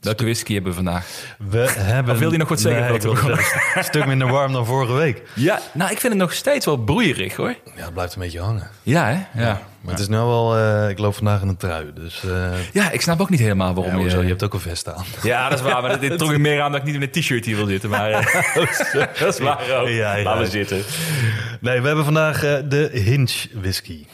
Welke whisky hebben we vandaag? We hebben... Of wil je nog wat zeggen? Nee, ik wil zeggen, een stuk minder warm dan vorige week. Ja, nou ik vind het nog steeds wel broeierig hoor. Ja, het blijft een beetje hangen. Ja hè? Ja. Maar het is nu wel... eh, ik loop vandaag in een trui, dus... eh, Ja, ik snap ook niet helemaal waarom ja, je... hoezo? je hebt ook een vest aan. Ja, dat is waar. Maar dit trok ik meer aan dat ik niet in een t-shirt hier wil zitten. Maar eh, dat is waar ook. Ja, ja. Laten we zitten. Nee, we hebben vandaag de Hinge whisky.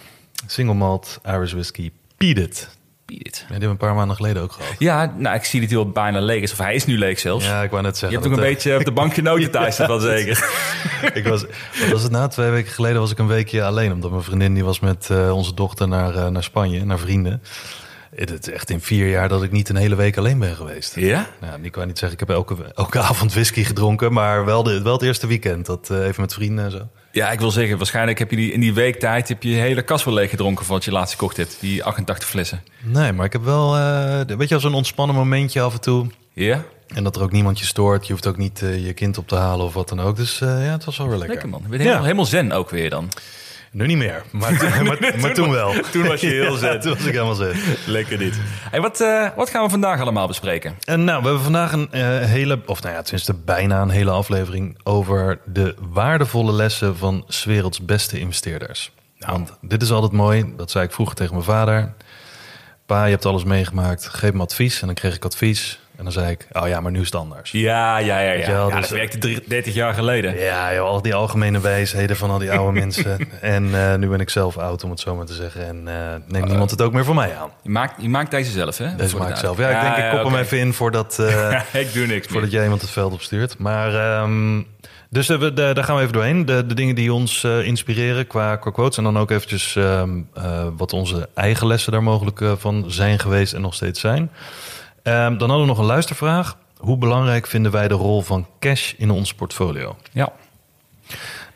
Single malt Irish whisky. Beat Ja, die hebben we een paar maanden geleden ook gehad. Ja, nou, ik zie dat hij al bijna leeg is. Of hij is nu leeg zelfs. Ja, ik wou net Je zeggen. hebt ook een dat, beetje op de bank genoten thuis, dat wel zeker. eh, ik was, wat was het na? Twee weken geleden was ik een weekje alleen. Omdat mijn vriendin die was met eh, onze dochter naar, eh, naar Spanje, naar vrienden. Het is echt in vier jaar dat ik niet een hele week alleen ben geweest. Ja? Nou, ik kan niet zeggen, ik heb elke, elke avond whisky gedronken, maar wel, de, wel het eerste weekend. Dat eh, even met vrienden en zo. Ja, ik wil zeggen, waarschijnlijk heb je die, in die week tijd heb je je hele kast wel leeg gedronken van wat je laatst gekocht hebt. Die 88 flessen. Nee, maar ik heb wel, eh, weet je, als een ontspannen momentje af en toe. Ja? En dat er ook niemand je stoort. Je hoeft ook niet eh, je kind op te halen of wat dan ook. Dus eh, ja, het was wel weer lekker. Lekker man. Je bent helemaal, Ja. helemaal zen ook weer dan. Nu niet meer, maar, toen- maar, maar toen wel. Toen was je heel Ja, zen. toen was ik helemaal zen. Lekker dit. Hey, wat, eh, wat gaan we vandaag allemaal bespreken? En nou, we hebben vandaag een eh, hele, of nou ja, tenminste bijna een hele aflevering over de waardevolle lessen van 's werelds beste investeerders. Want dit is altijd mooi, dat zei ik vroeger tegen mijn vader. Pa, je hebt alles meegemaakt, geef me advies. En dan kreeg ik advies. En dan zei ik, oh ja, maar nu is het anders. Ja, ja, ja. Ja. wel, ja dus- dat werkte drie- 30 jaar geleden. Ja, joh, al die algemene wijsheden van al die oude mensen. En eh, nu ben ik zelf oud, om het zo maar te zeggen. En eh neemt niemand het ook meer voor mij aan. Je maakt, je maakt deze zelf, hè? Deze maak ik zelf. Ja, ik denk, ik kop hem even in voordat... eh, ik doe niks Voordat jij iemand het veld opstuurt. Maar ehm, dus we, de- daar gaan we even doorheen. De, de dingen die ons inspireren qua, qua quotes. En dan ook eventjes ehm, eh, wat onze eigen lessen daar mogelijk van zijn geweest en nog steeds zijn. Ehm, dan hadden we nog een luistervraag. Hoe belangrijk vinden wij de rol van cash in ons portfolio? Ja.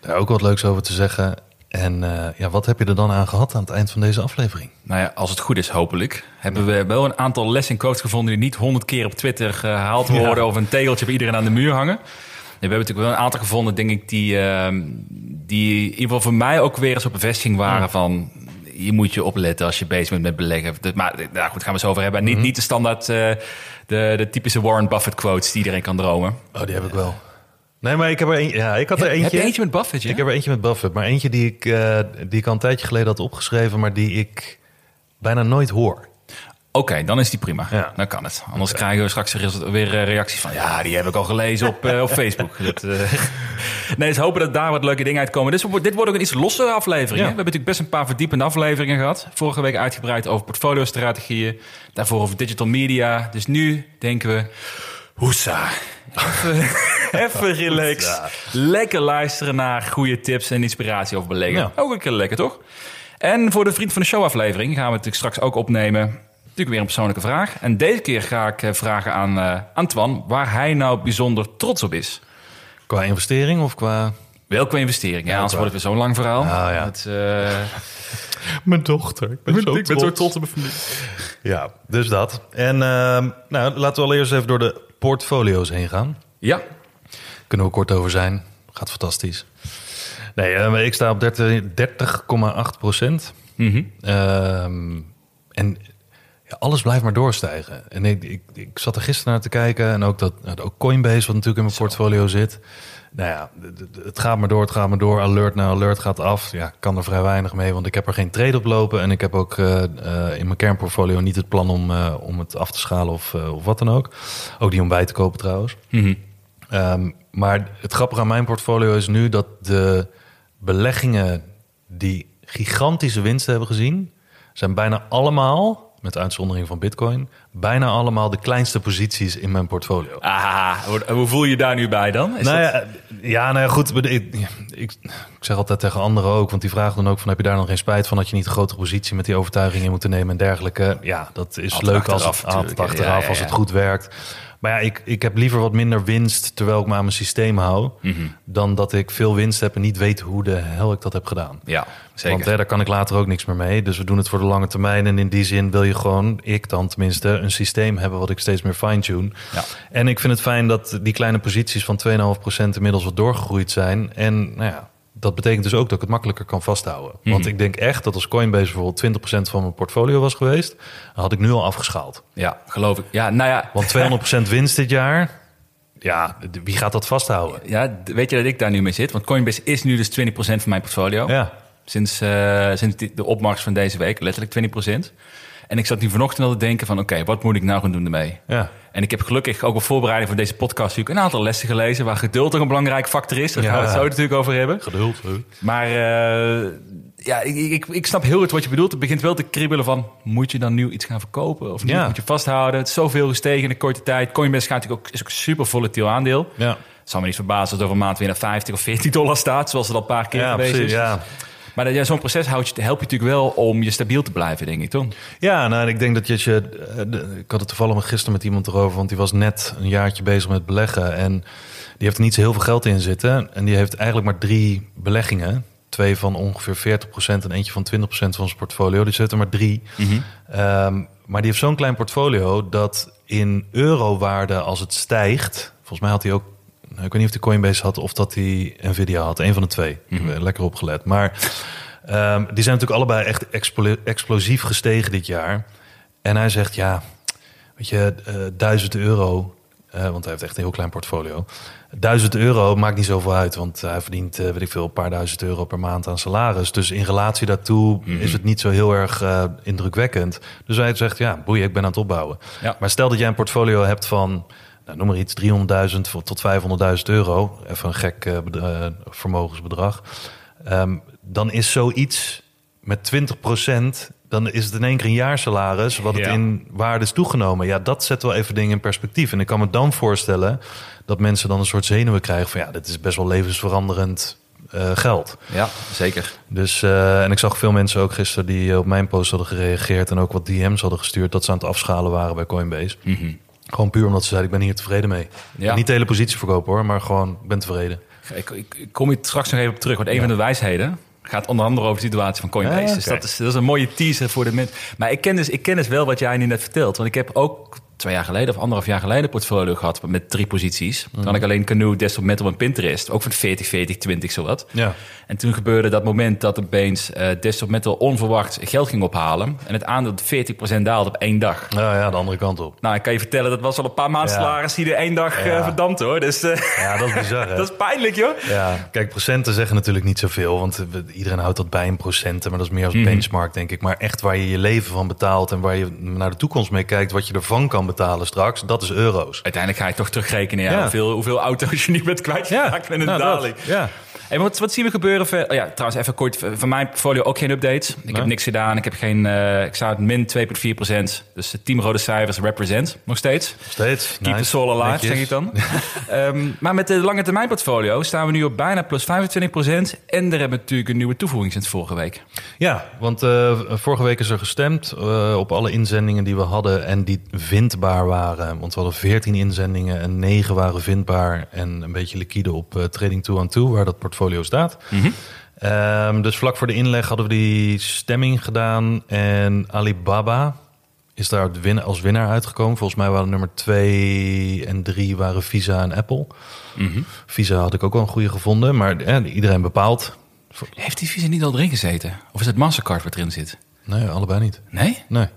Daar ook wat leuks over te zeggen. En eh, ja, wat heb je er dan aan gehad aan het eind van deze aflevering? Nou ja, als het goed is, hopelijk, hebben we wel een aantal lessen en quotes gevonden die niet honderd keer op Twitter gehaald worden Ja. of een tegeltje bij iedereen aan de muur hangen. We hebben natuurlijk wel een aantal gevonden, denk ik, die, ehm, die in ieder geval voor mij ook weer eens op bevestiging waren van je moet je opletten als je bezig bent met beleggen. Maar nou goed, gaan we het zo over hebben. En niet, niet de standaard, eh, de, de typische Warren Buffett quotes die iedereen kan dromen. Oh, die heb ik wel. Nee, maar ik heb er een, ja, ik had er eentje. Heb je eentje met Buffett, ja? Ik heb er eentje met Buffett, maar eentje die ik, eh, die ik al een tijdje geleden had opgeschreven, maar die ik bijna nooit hoor. Oké, dan is die prima. Ja. Dan kan het. Anders krijgen we straks weer eh, reacties van... ja, die heb ik al gelezen op, eh, op Facebook. Dat, eh, nee, dus hopen dat daar wat leuke dingen uitkomen. Dus dit wordt ook een iets losse aflevering. Ja. We hebben natuurlijk best een paar verdiepende afleveringen gehad. Vorige week uitgebreid over portfolio-strategieën. Daarvoor over digital media. Dus nu denken we... Hoesa. Even, even relax. Lekker luisteren naar goede tips en inspiratie over beleggen. Ja. Ook een keer lekker, toch? En voor de Vriend van de Show aflevering gaan we natuurlijk straks ook opnemen. Natuurlijk weer een persoonlijke vraag. En deze keer ga ik eh, vragen aan eh Antoine waar hij nou bijzonder trots op is. Qua investering of qua... Welke investering? Ja, anders wordt het weer zo'n lang verhaal. Ja. Het, eh, Mijn dochter. Ik ben, ik ben zo trots op mijn familie. Ja, dus dat. En ehm, nou, laten we allereerst even door de portfolio's heen gaan. Ja, Kunnen we kort over zijn. Gaat fantastisch. Nee, eh, ik sta op 30 30,8 procent. Mhm. Ehm, en ja, alles blijft maar doorstijgen. En ik, ik, ik zat er gisteren naar te kijken. En ook, dat, ook Coinbase, wat natuurlijk in mijn portfolio zit. Nou ja, het gaat maar door, het gaat maar door. Alert na alert gaat af. Ja, ik kan er vrij weinig mee, want ik heb er geen trade op lopen. En ik heb ook eh, eh, in mijn kernportfolio niet het plan om, eh, om het af te schalen of, of wat dan ook. Ook niet om bij te kopen trouwens. Mhm. Ehm, maar het grappige aan mijn portfolio is nu dat de beleggingen die gigantische winsten hebben gezien, zijn bijna allemaal, met uitzondering van Bitcoin, bijna allemaal de kleinste posities in mijn portfolio. Ah, hoe, voel je daar nu bij dan? Is nou dat- ja, ja, nou ja, goed. Ik, ik, ik zeg altijd tegen anderen ook, want die vragen dan ook van... heb je daar dan geen spijt van dat je niet een grotere positie met die overtuiging in moeten nemen en dergelijke? Ja, dat is Altijd leuk als achteraf het, achteraf, Ja, ja, als het goed werkt. Maar ja, ik, ik heb liever wat minder winst terwijl ik me aan mijn systeem hou... Mhm. dan dat ik veel winst heb en niet weet hoe de hel ik dat heb gedaan. Ja, zeker. Want hè, daar kan ik later ook niks meer mee. Dus we doen het voor de lange termijn. En in die zin wil je gewoon, ik dan tenminste, een systeem hebben wat ik steeds meer fine-tune. Ja. En ik vind het fijn dat die kleine posities van 2,5% inmiddels wat doorgegroeid zijn. En nou ja, dat betekent dus ook dat ik het makkelijker kan vasthouden. Mhm. Want ik denk echt dat als Coinbase bijvoorbeeld 20% van mijn portfolio was geweest, dan had ik nu al afgeschaald. ja, geloof ik. Ja, nou ja, Want 200% winst dit jaar, ja, wie gaat dat vasthouden? ja, weet je dat ik daar nu mee zit? Want Coinbase is nu dus 20% van mijn portfolio. Ja, Sinds, eh, sinds de opmars van deze week, letterlijk 20%. En ik zat nu vanochtend al te denken van... oké, wat moet ik nou gaan doen ermee? ja. En ik heb gelukkig ook op voorbereiding voor deze podcast... natuurlijk een aantal lessen gelezen... waar geduld ook een belangrijk factor is. Daar Ja. gaan we het zo natuurlijk over hebben. Geduld. hè? Maar eh, ja, ik, ik, ik snap heel goed wat je bedoelt. Het begint wel te kriebelen van... moet je dan nu iets gaan verkopen of niet? Ja. Moet je vasthouden? Het is zoveel gestegen in een korte tijd. Coinbase gaat natuurlijk ook, is ook een super volatiel aandeel. Ja. Het zal me niet verbazen als het over een maand weer naar 50 of 40 dollar staat... zoals het al een paar keer Ja, geweest precies. is. Ja. Maar ja, zo'n proces houdt je, helpt je natuurlijk wel om je stabiel te blijven, denk ik, toch? Ja, nou, en ik denk dat je... je eh, ik had het toevallig gisteren met iemand erover... want die was net een jaartje bezig met beleggen... en die heeft er niet zo heel veel geld in zitten... en die heeft eigenlijk maar drie beleggingen. Twee van ongeveer 40% en eentje van 20% van zijn portfolio. Die zit er maar drie. Ehm, maar die heeft zo'n klein portfolio... dat in eurowaarde als het stijgt... volgens mij had hij ook... nou, Ik weet niet of hij Coinbase had of dat hij Nvidia had. Een van de twee. Ik heb er lekker opgelet. Maar Ehm, die zijn natuurlijk allebei echt explo- explosief gestegen dit jaar. En hij zegt, ja, weet je, eh, 1000 euro, eh, want hij heeft echt een heel klein portfolio. 1000 euro maakt niet zoveel uit, want hij verdient, eh, weet ik veel, een paar duizend euro per maand aan salaris. Dus in relatie daartoe is het niet zo heel erg indrukwekkend. Dus hij zegt, ja, boeien, ik ben aan het opbouwen. Ja. Maar stel dat jij een portfolio hebt van, nou, noem maar iets, 300.000 voor- tot 500.000 euro. Even een gek eh, eh, vermogensbedrag. Ehm, dan is zoiets met 20%, dan is het in één keer een jaarsalaris... wat het Ja. in waarde is toegenomen. Ja, dat zet wel even dingen in perspectief. En ik kan me dan voorstellen dat mensen dan een soort zenuwen krijgen... van ja, dit is best wel levensveranderend eh, geld. Ja, zeker. Dus, eh, en ik zag veel mensen ook gisteren die op mijn post hadden gereageerd... en ook wat DM's hadden gestuurd dat ze aan het afschalen waren bij Coinbase. Gewoon puur omdat ze zeiden, ik ben hier tevreden mee. Ja. Niet de hele positie verkopen hoor, maar gewoon, ik ben tevreden. Ik, ik, ik kom hier straks nog even op terug, want een van de wijsheden gaat onder andere over de situatie van Coinbase. Dus dat is, dat is een mooie teaser voor de mensen. Maar ik ken, dus, ik ken dus wel wat jij nu net vertelt. Want ik heb ook twee jaar geleden of anderhalf jaar geleden een portfolio gehad met drie posities. Dan had ik alleen Canoe, Desktop Metal en Pinterest. Ook van 40, 40, 20, zowat. Ja. En toen gebeurde dat moment dat opeens eh Desktop Metal onverwacht geld ging ophalen. En het aandeel 40% daalde op één dag. Nou ja, de andere kant op. Nou, ik kan je vertellen, dat was al een paar maanden Ja. salaris die er één dag Ja. eh, verdampt hoor. Dus eh, Ja, dat is bizar dat is pijnlijk joh. Ja, kijk, procenten zeggen natuurlijk niet zoveel, want iedereen houdt dat bij in procenten, maar dat is meer als Mhm. benchmark, denk ik. Maar echt waar je je leven van betaalt en waar je naar de toekomst mee kijkt, wat je ervan kan betalen straks, dat is euro's. Uiteindelijk ga je toch terugrekenen ja, Ja. Hoeveel, hoeveel auto's je niet bent kwijtgeraakt met een nou, dat. daling. Ja. Hey, wat, wat zien we gebeuren? ver- Oh ja, trouwens, even kort. Van mijn portfolio ook geen updates. Ik heb niks gedaan. Ik heb geen. eh, ik sta at min 2,4 procent. Dus de team rode cijfers represent nog steeds. Steeds. Keep the soul alive, zeg ik dan. Ehm, maar met de lange termijn portfolio staan we nu op bijna plus 25 procent. En er hebben we natuurlijk een nieuwe toevoeging sinds vorige week. Ja, want eh, vorige week is er gestemd eh, op alle inzendingen die we hadden en die vindbaar waren. Want we hadden 14 inzendingen en 9 waren vindbaar en een beetje liquide op Trading 2 on 2, waar dat portfolio staat. Ehm, dus vlak voor de inleg hadden we die stemming gedaan en Alibaba is daar als winnaar uitgekomen. Volgens mij waren nummer 2 en 3 waren Visa en Apple. Visa had ik ook wel een goede gevonden, maar eh, iedereen bepaalt. Heeft die Visa niet al erin gezeten? Of is het Mastercard wat erin zit? Nee, allebei niet. Nee? Nee.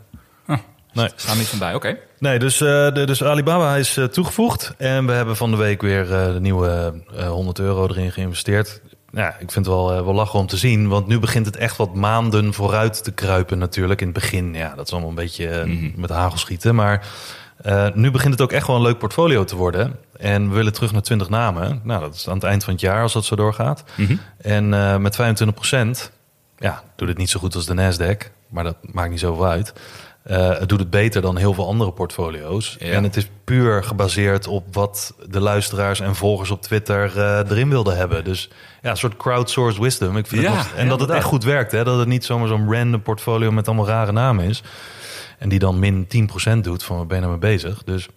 Huh. Nee. Staan niet van bij, oké. Nee, dus, eh, de, dus Alibaba is eh, toegevoegd. En we hebben van de week weer eh, de nieuwe eh, 100 euro erin geïnvesteerd. Ja, ik vind het wel, wel lachen om te zien. Want nu begint het echt wat maanden vooruit te kruipen natuurlijk. In het begin, ja, dat is allemaal een beetje eh, met hagel schieten. Maar nu begint het ook echt wel een leuk portfolio te worden. En we willen terug naar 20 namen. Nou, dat is aan het eind van het jaar als dat zo doorgaat. En eh, met 25 procent, ja, doet het niet zo goed als de Nasdaq. Maar dat maakt niet zoveel uit. Eh, het doet het beter dan heel veel andere portfolio's. Ja. En het is puur gebaseerd op wat de luisteraars en volgers op Twitter eh, erin wilden hebben. Dus ja, een soort crowdsourced wisdom. Ik vind Ja, het nog- en ja, dat het echt goed werkt. Hè? Dat het niet zomaar zo'n random portfolio met allemaal rare namen is. En die dan min 10% doet van waar ben je nou mee bezig. Dus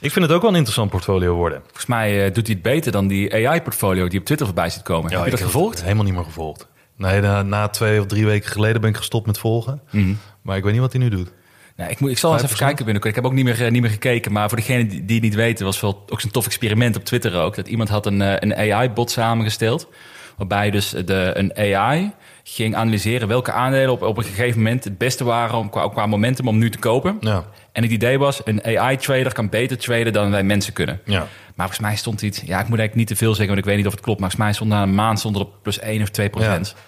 ik vind het ook wel een interessant portfolio worden. Volgens mij eh, doet hij het beter dan die AI-portfolio die op Twitter voorbij zit komen. heb je dat gevolgd? Helemaal niet meer gevolgd. Nee, na, na twee of drie weken geleden ben ik gestopt met volgen. Mhm. Maar ik weet niet wat hij nu doet. Nou, ik, moet, ik zal eens even 5%? kijken binnenkort. Ik heb ook niet meer, eh, niet meer gekeken. Maar voor degenen die, die het niet weten, was wel ook zo'n tof experiment op Twitter ook. Dat iemand had een, eh, een AI-bot samengesteld. Waarbij dus de, een AI ging analyseren welke aandelen op, op een gegeven moment het beste waren om, qua, qua momentum om nu te kopen. Ja, En het idee was, een AI-trader kan beter traden dan wij mensen kunnen. ja. Maar volgens mij stond iets, ja, ik moet eigenlijk niet te veel zeggen, want ik weet niet of het klopt. Maar volgens mij stond na een maand stond er op plus 1 of 2 procent. Ja,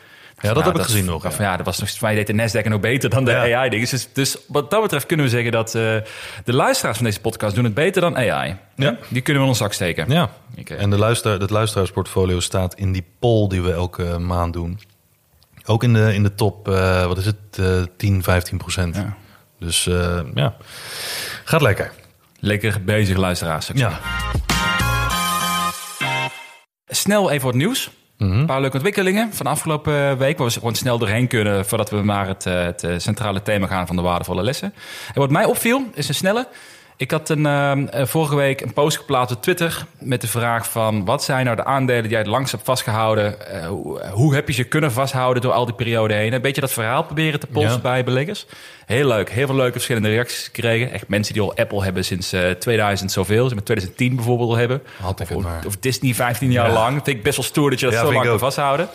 dat heb ik gezien nog, Ja. ja. ja, dat was nog, mij deed de Nasdaq nog beter dan de Ja. AI-dingen. Dus, dus wat dat betreft kunnen we zeggen dat eh, de luisteraars van deze podcast doen het beter dan AI. Ja. Die kunnen we in ons zak steken. Ja, Oké. en de luister, het luisteraarsportfolio staat in die poll die we elke maand doen. Ook in de, in de top, eh, wat is het, eh 10, 15 procent. Ja. Dus eh, ja, gaat lekker. Lekker bezig, luisteraars. Ja. Snel even wat nieuws. Een paar leuke ontwikkelingen van de afgelopen eh, week. Waar we gewoon snel doorheen kunnen voordat we naar het, eh, het centrale thema gaan van de waardevolle lessen. En wat mij opviel, is een snelle. Ik had een, ehm, eh, vorige week een post geplaatst op Twitter met de vraag van... wat zijn nou de aandelen die jij het langst hebt vastgehouden? Eh, hoe, hoe heb je ze kunnen vasthouden door al die periode heen? Een beetje dat verhaal proberen te polsen Ja. bij beleggers. Heel leuk. Heel veel leuke verschillende reacties gekregen. Echt mensen die al Apple hebben sinds eh 2000 zoveel. Ze met 2010 bijvoorbeeld al hebben. Of, maar. of Disney 15 jaar Ja. lang. Dat vind ik best wel stoer dat je dat Ja, zo lang kan vasthouden.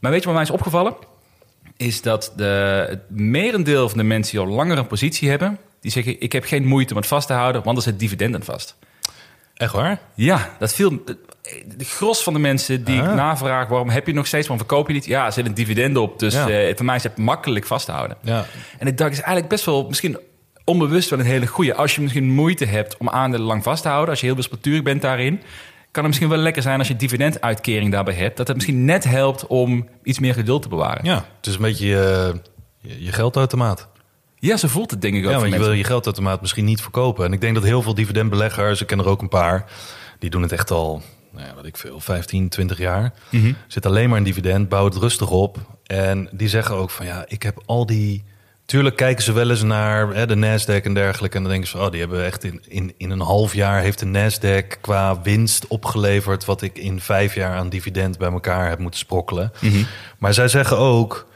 Maar weet je wat mij is opgevallen? Is dat de, het merendeel van de mensen die al langer een positie hebben... die zeggen, ik heb geen moeite om het vast te houden... want er zit dividend aan vast. Echt waar? Ja, dat viel... De, de gros van de mensen die ik Ah. navraag... waarom heb je nog steeds, waarom verkoop je niet? Ja, er zit een dividend op, dus Ja. eh, voor mij is het makkelijk vast te houden. Ja. En ik dacht, is eigenlijk best wel misschien onbewust wel een hele goede. Als je misschien moeite hebt om aandelen lang vast te houden, als je heel wispelturig bent daarin, kan het misschien wel lekker zijn als je dividenduitkering daarbij hebt, dat het misschien net helpt om iets meer geduld te bewaren. ja, het is een beetje je, je, je geldautomaat. Ja, zo voelt het denk ik ook Ja, want je wil je geldautomaat misschien niet verkopen. En ik denk dat heel veel dividendbeleggers, ik ken er ook een paar, die doen het echt al, nou ja, wat ik veel, 15, 20 jaar. Zit alleen maar in dividend, bouw het rustig op. En die zeggen ook van ja, ik heb al die. Tuurlijk kijken ze wel eens naar hè, de Nasdaq en dergelijke. En dan denken ze, oh, die hebben echt in, in, in een half jaar heeft de Nasdaq qua winst opgeleverd. wat ik in vijf jaar aan dividend bij elkaar heb moeten sprokkelen. Maar zij zeggen ook.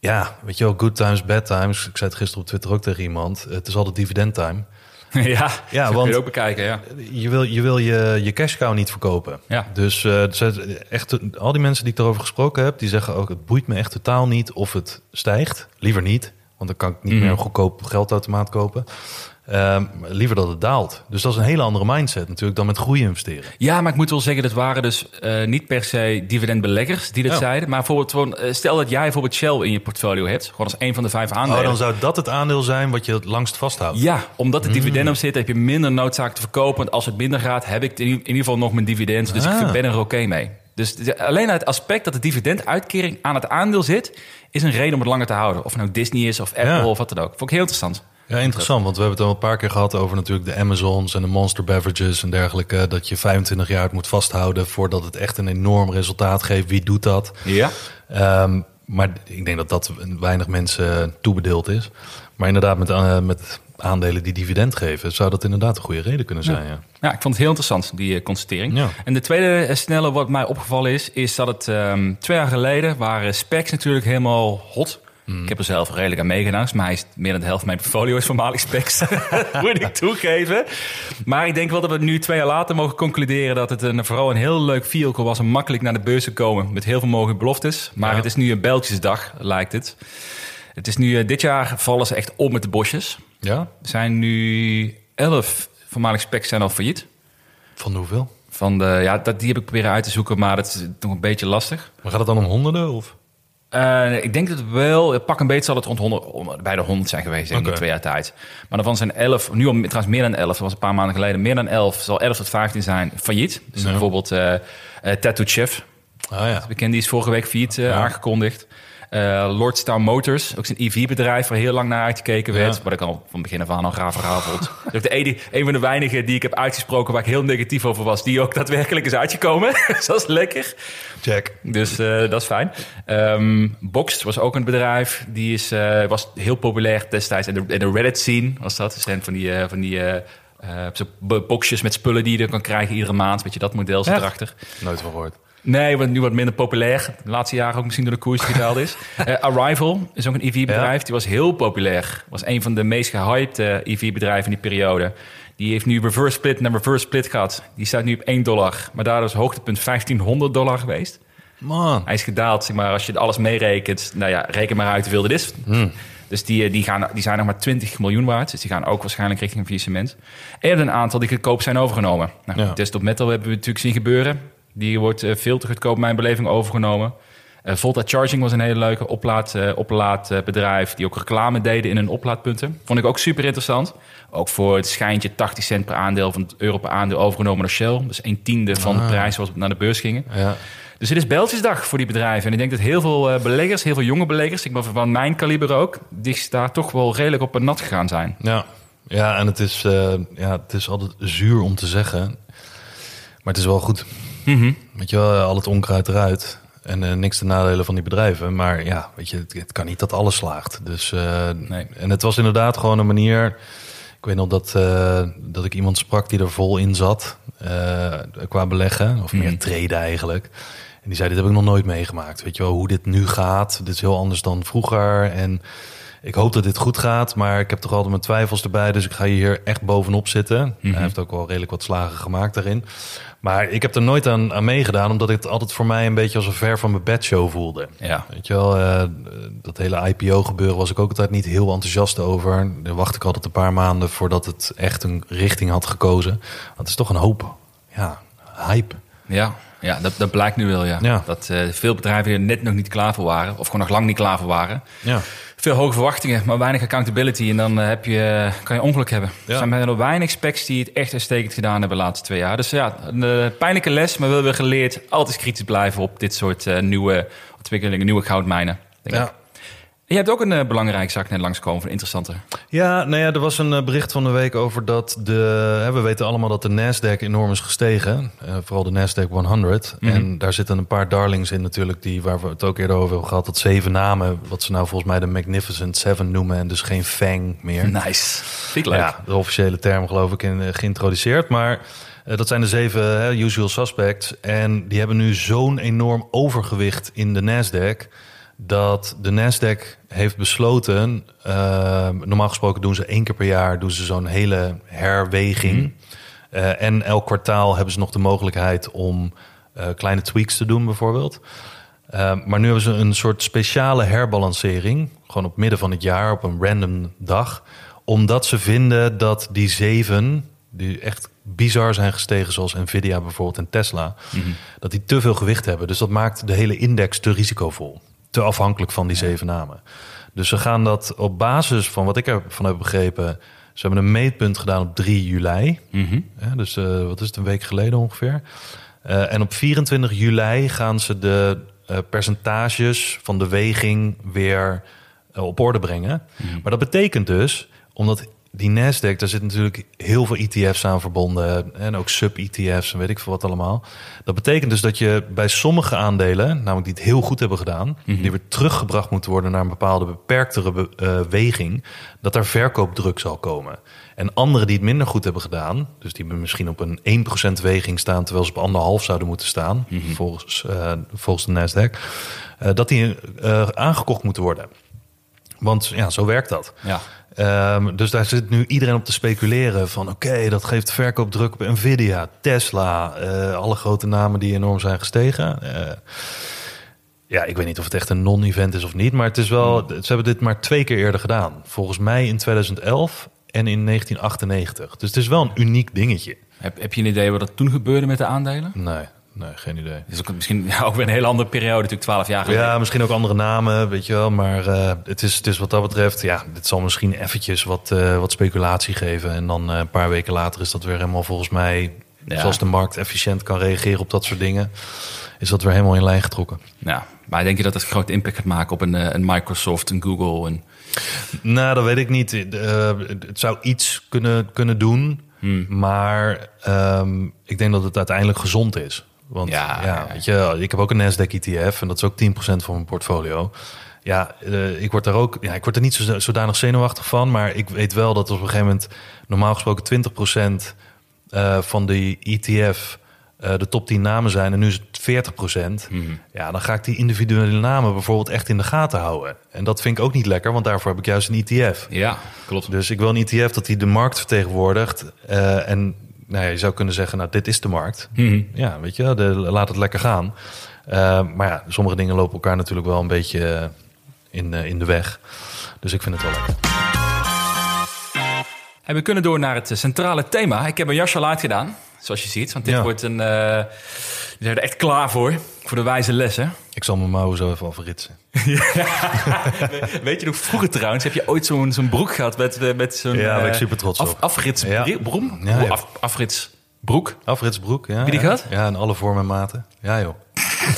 Ja, weet je wel, good times, bad times. Ik zei het gisteren op Twitter ook tegen iemand. Het is altijd dividendtime. ja, Ja, kun want- je ook bekijken, ja. Je wil je, wil je, je cash cow niet verkopen. Ja. Dus ze- echt, al die mensen die ik erover gesproken heb, die zeggen ook: het boeit me echt totaal niet of het stijgt. Liever niet, want dan kan ik niet Mhm. meer een goedkoop geldautomaat kopen. Ehm, liever dat het daalt. Dus dat is een hele andere mindset natuurlijk dan met groei investeren. Ja, maar ik moet wel zeggen, dat waren dus eh, niet per se dividendbeleggers die dat Ja. zeiden. Maar bijvoorbeeld, gewoon, eh, stel dat jij bijvoorbeeld Shell in je portfolio hebt, gewoon als een van de vijf aandelen. Oh, dan zou dat het aandeel zijn wat je het langst vasthoudt. Ja, omdat er dividend op zit, heb je minder noodzaak te verkopen. Want als het minder gaat, heb ik in ieder geval nog mijn dividend. Dus Ah. ik ben er oké mee. Dus alleen het aspect dat de dividenduitkering aan het aandeel zit, is een reden om het langer te houden. Of het nou Disney is of Apple Ja. of wat dan ook. Vond ik heel interessant. Ja, interessant, want we hebben het al een paar keer gehad over natuurlijk de Amazons en de Monster Beverages en dergelijke. Dat je 25 jaar het moet vasthouden voordat het echt een enorm resultaat geeft. Wie doet dat? Ja. Ehm, maar ik denk dat dat weinig mensen toebedeeld is. Maar inderdaad, met, eh, met aandelen die dividend geven, zou dat inderdaad een goede reden kunnen zijn. Ja. Ja, ik vond het heel interessant, die eh, constatering. Ja. En de tweede eh, snelle wat mij opgevallen is, is dat het ehm, twee jaar geleden waren specs natuurlijk helemaal hot. Ik heb er zelf redelijk aan meegedaan. Dus mij is meer dan de helft van mijn portfolio is voormalig specs. Moet ik toegeven. Maar ik denk wel dat we nu twee jaar later mogen concluderen dat het een, vooral een heel leuk vehicle was om makkelijk naar de beurs te komen. Met heel veel mogelijke beloftes. Maar Ja. het is nu een Belgische lijkt het. Het is nu, eh, dit jaar vallen ze echt om met de bosjes. ja? Er zijn nu elf voormalig specs zijn al failliet. Van hoeveel? Van de, ja, dat, die heb ik proberen uit te zoeken, maar dat is nog een beetje lastig. Maar gaat het dan om honderden? Of? Eh, ik denk dat het wel, pak een beetje zal het rond 100, om- bij de 100 zijn geweest in Oké. twee jaar tijd. Maar daarvan zijn 11, nu al trouwens meer dan 11, dat was een paar maanden geleden, meer dan 11, zal 11 tot 15 zijn failliet. Dus Ja. bijvoorbeeld eh eh, Tattoo Chef, Ah ja. bekend, die is vorige week failliet eh, aangekondigd. Eh Lordstown Motors, ook zijn EV-bedrijf waar heel lang naar uitgekeken werd. Ja. Wat ik al van begin af aan al graag is ook de ene, een van de weinigen die ik heb uitgesproken waar ik heel negatief over was. Die ook daadwerkelijk is uitgekomen. Dus dat is lekker. Check. Dus eh, dat is fijn. Ehm Boxed was ook een bedrijf. Die is, eh, was heel populair destijds. In de, de Reddit-scene was dat. Zijn van die, van die boxjes met spullen die je er kan krijgen iedere maand. Weet je, dat model zit erachter. Nooit van gehoord. Nee, wordt nu wat minder populair. De laatste jaren ook misschien door de koers gedaald is. Eh, Arrival is ook een EV-bedrijf. Ja. Die was heel populair. Was een van de meest gehyped eh, EV-bedrijven in die periode. Die heeft nu reverse split naar reverse split gehad. Die staat nu op 1 dollar. Maar daardoor is hoogtepunt 1500 dollar geweest. Man. Hij is gedaald, zeg maar, als je alles meerekent. Nou ja, reken maar uit hoeveel het is. Dus die, eh, die, gaan, die zijn nog maar 20 miljoen waard. Dus die gaan ook waarschijnlijk richting een faillissement. En een aantal die goedkoop zijn overgenomen. Nou, Ja. Desktop Metal hebben we natuurlijk zien gebeuren. Die wordt eh, veel te goedkoop, mijn beleving, overgenomen. Eh, Volta Charging was een hele leuke oplaad, eh, oplaadbedrijf... die ook reclame deden in hun oplaadpunten. Vond ik ook super interessant. Ook voor het schijntje 80 cent per aandeel... van het euro per aandeel overgenomen door Shell. Dus een tiende van de prijs zoals we naar de beurs gingen. Ja. Dus het is Beltjesdag voor die bedrijven. En ik denk dat heel veel beleggers, heel veel jonge beleggers... ik ben van mijn kaliber ook... die daar toch wel redelijk op een nat gegaan zijn. Ja, ja en het is, ja, het is altijd zuur om te zeggen. Maar het is wel goed. Weet je wel, al het onkruid eruit. En eh, niks te nadelen van die bedrijven. Maar ja, weet je, het, het kan niet dat alles slaagt. Dus, eh, Nee. En het was inderdaad gewoon een manier... Ik weet nog dat, eh, dat ik iemand sprak die er vol in zat. eh, qua beleggen. Of meer traden eigenlijk. En die zei, dit heb ik nog nooit meegemaakt. Weet je wel, hoe dit nu gaat. Dit is heel anders dan vroeger. En ik hoop dat dit goed gaat. Maar ik heb toch altijd mijn twijfels erbij. Dus ik ga hier echt bovenop zitten. Hij heeft ook wel redelijk wat slagen gemaakt daarin. Maar ik heb er nooit aan, aan meegedaan. Omdat het altijd voor mij een beetje als een ver van mijn bedshow voelde. Ja. Weet je wel, eh, dat hele IPO-gebeuren was ik ook altijd niet heel enthousiast over. Daar wacht ik altijd een paar maanden voordat het echt een richting had gekozen. Want het is toch een hoop, ja, hype. Ja, ja dat, dat blijkt nu wel, ja. Ja. Dat eh, veel bedrijven er net nog niet klaar voor waren. Of gewoon nog lang niet klaar voor waren. Ja, Veel hoge verwachtingen, maar weinig accountability. En dan eh, heb je, kan je ongeluk hebben. Ja. Er zijn bijna weinig specs die het echt uitstekend gedaan hebben de laatste twee jaar. Dus ja, een eh, pijnlijke les, maar wel weer geleerd. Altijd kritisch blijven op dit soort eh, nieuwe ontwikkelingen, nieuwe goudmijnen. Denk ja. Je hebt ook een eh, belangrijke zaak net langskomen, van interessante. Ja, nou ja, er was een eh, bericht van de week over dat de... Hè, we weten allemaal dat de Nasdaq enorm is gestegen. eh, vooral de Nasdaq 100. En daar zitten een paar darlings in natuurlijk... Die, waar we het ook eerder over hebben gehad. Dat zeven namen, wat ze nou volgens mij de Magnificent Seven noemen... en dus geen FANG meer. Nice. Vind ik leuk. Ja, de officiële term geloof ik in, geïntroduceerd. Maar dat zijn de zeven hè, usual suspects. En die hebben nu zo'n enorm overgewicht in de Nasdaq... dat de Nasdaq heeft besloten... eh, normaal gesproken doen ze één keer per jaar... doen ze zo'n hele herweging. Eh, en elk kwartaal hebben ze nog de mogelijkheid... om eh, kleine tweaks te doen bijvoorbeeld... Uh, maar nu hebben ze een soort speciale herbalancering. Gewoon op midden van het jaar, op een random dag. Omdat ze vinden dat die zeven, die echt bizar zijn gestegen, zoals Nvidia bijvoorbeeld en Tesla, dat die te veel gewicht hebben. Dus dat maakt de hele index te risicovol. Te afhankelijk van die zeven namen. Dus ze gaan dat op basis van wat ik ervan heb begrepen. Ze hebben een meetpunt gedaan op 3 juli. Ja, dus eh, wat is het, een week geleden ongeveer. Uh, en op 24 juli gaan ze de uh, percentages van de weging weer op orde brengen. Mm. Maar dat betekent dus, omdat die Nasdaq, daar zit natuurlijk heel veel ETF's aan verbonden en ook sub-ETF's en weet ik veel wat allemaal. Dat betekent dus dat je bij sommige aandelen, namelijk die het heel goed hebben gedaan, mm -hmm. die weer teruggebracht moeten worden naar een bepaalde beperktere uh, weging, dat daar verkoopdruk zal komen. En anderen die het minder goed hebben gedaan, dus die misschien op een 1% weging staan, terwijl ze op anderhalf zouden moeten staan, mm -hmm. volgens, uh, volgens de Nasdaq, uh, dat die aangekocht moeten worden. Want ja, zo werkt dat. Ja. Um, dus daar zit nu iedereen op te speculeren van... oké, okay, dat geeft verkoopdruk op Nvidia, Tesla... Uh, alle grote namen die enorm zijn gestegen. Uh, ja, ik weet niet of het echt een non-event is of niet... maar het is wel, ze hebben dit maar twee keer eerder gedaan. Volgens mij in 2011 en in 1998. Dus het is wel een uniek dingetje. Heb, heb je een idee wat er toen gebeurde met de aandelen? Nee, Nee, geen idee. Dus ook misschien ja, ook weer een hele andere periode, natuurlijk 12 jaar geleden. Ja, misschien ook andere namen, weet je wel. Maar eh, het, is, het is wat dat betreft, ja, dit zal misschien eventjes wat, eh, wat speculatie geven. En dan eh, een paar weken later is dat weer helemaal volgens mij, Ja. zoals de markt efficiënt kan reageren op dat soort dingen, is dat weer helemaal in lijn getrokken. Ja, maar denk je dat het grote impact gaat maken op een, een Microsoft, een Google? En... Nou, dat weet ik niet. Het zou iets kunnen, kunnen doen, Hmm. maar ehm, ik denk dat het uiteindelijk gezond is. Want Ja, weet je, ik heb ook een Nasdaq ETF en dat is ook 10% van mijn portfolio. Ja, eh, ik word daar ook, ja, ik word er niet zo, zodanig zenuwachtig van, maar ik weet wel dat op een gegeven moment normaal gesproken 20% eh, van die ETF eh, de top 10 namen zijn en nu is het 40%. Ja, dan ga ik die individuele namen bijvoorbeeld echt in de gaten houden. En dat vind ik ook niet lekker, want daarvoor heb ik juist een ETF. Ja, klopt. Dus ik wil een ETF dat die de markt vertegenwoordigt. en nou ja, je zou kunnen zeggen, nou, dit is de markt. Mhm. Ja, weet je, de, laat het lekker gaan. Eh, maar ja, sommige dingen lopen elkaar natuurlijk wel een beetje eh, in, eh, in de weg. Dus ik vind het wel lekker. En we kunnen door naar het centrale thema. Ik heb een jasje al uitgedaan, zoals je ziet. Want dit Ja. wordt een... eh we zijn er echt klaar voor, voor de wijze lessen. Ik zal mijn mouwen zo even afritsen. Weet je nog, vroeger trouwens, heb je ooit zo'n zo'n broek gehad met, eh, met zo'n... Ja, daar ben ik eh, super trots af, op. Afrits Ja. Ja. Af, afrits broek. Afritsbroek, ja. Heb je die gehad? Ja, in alle vormen en maten. Ja, joh.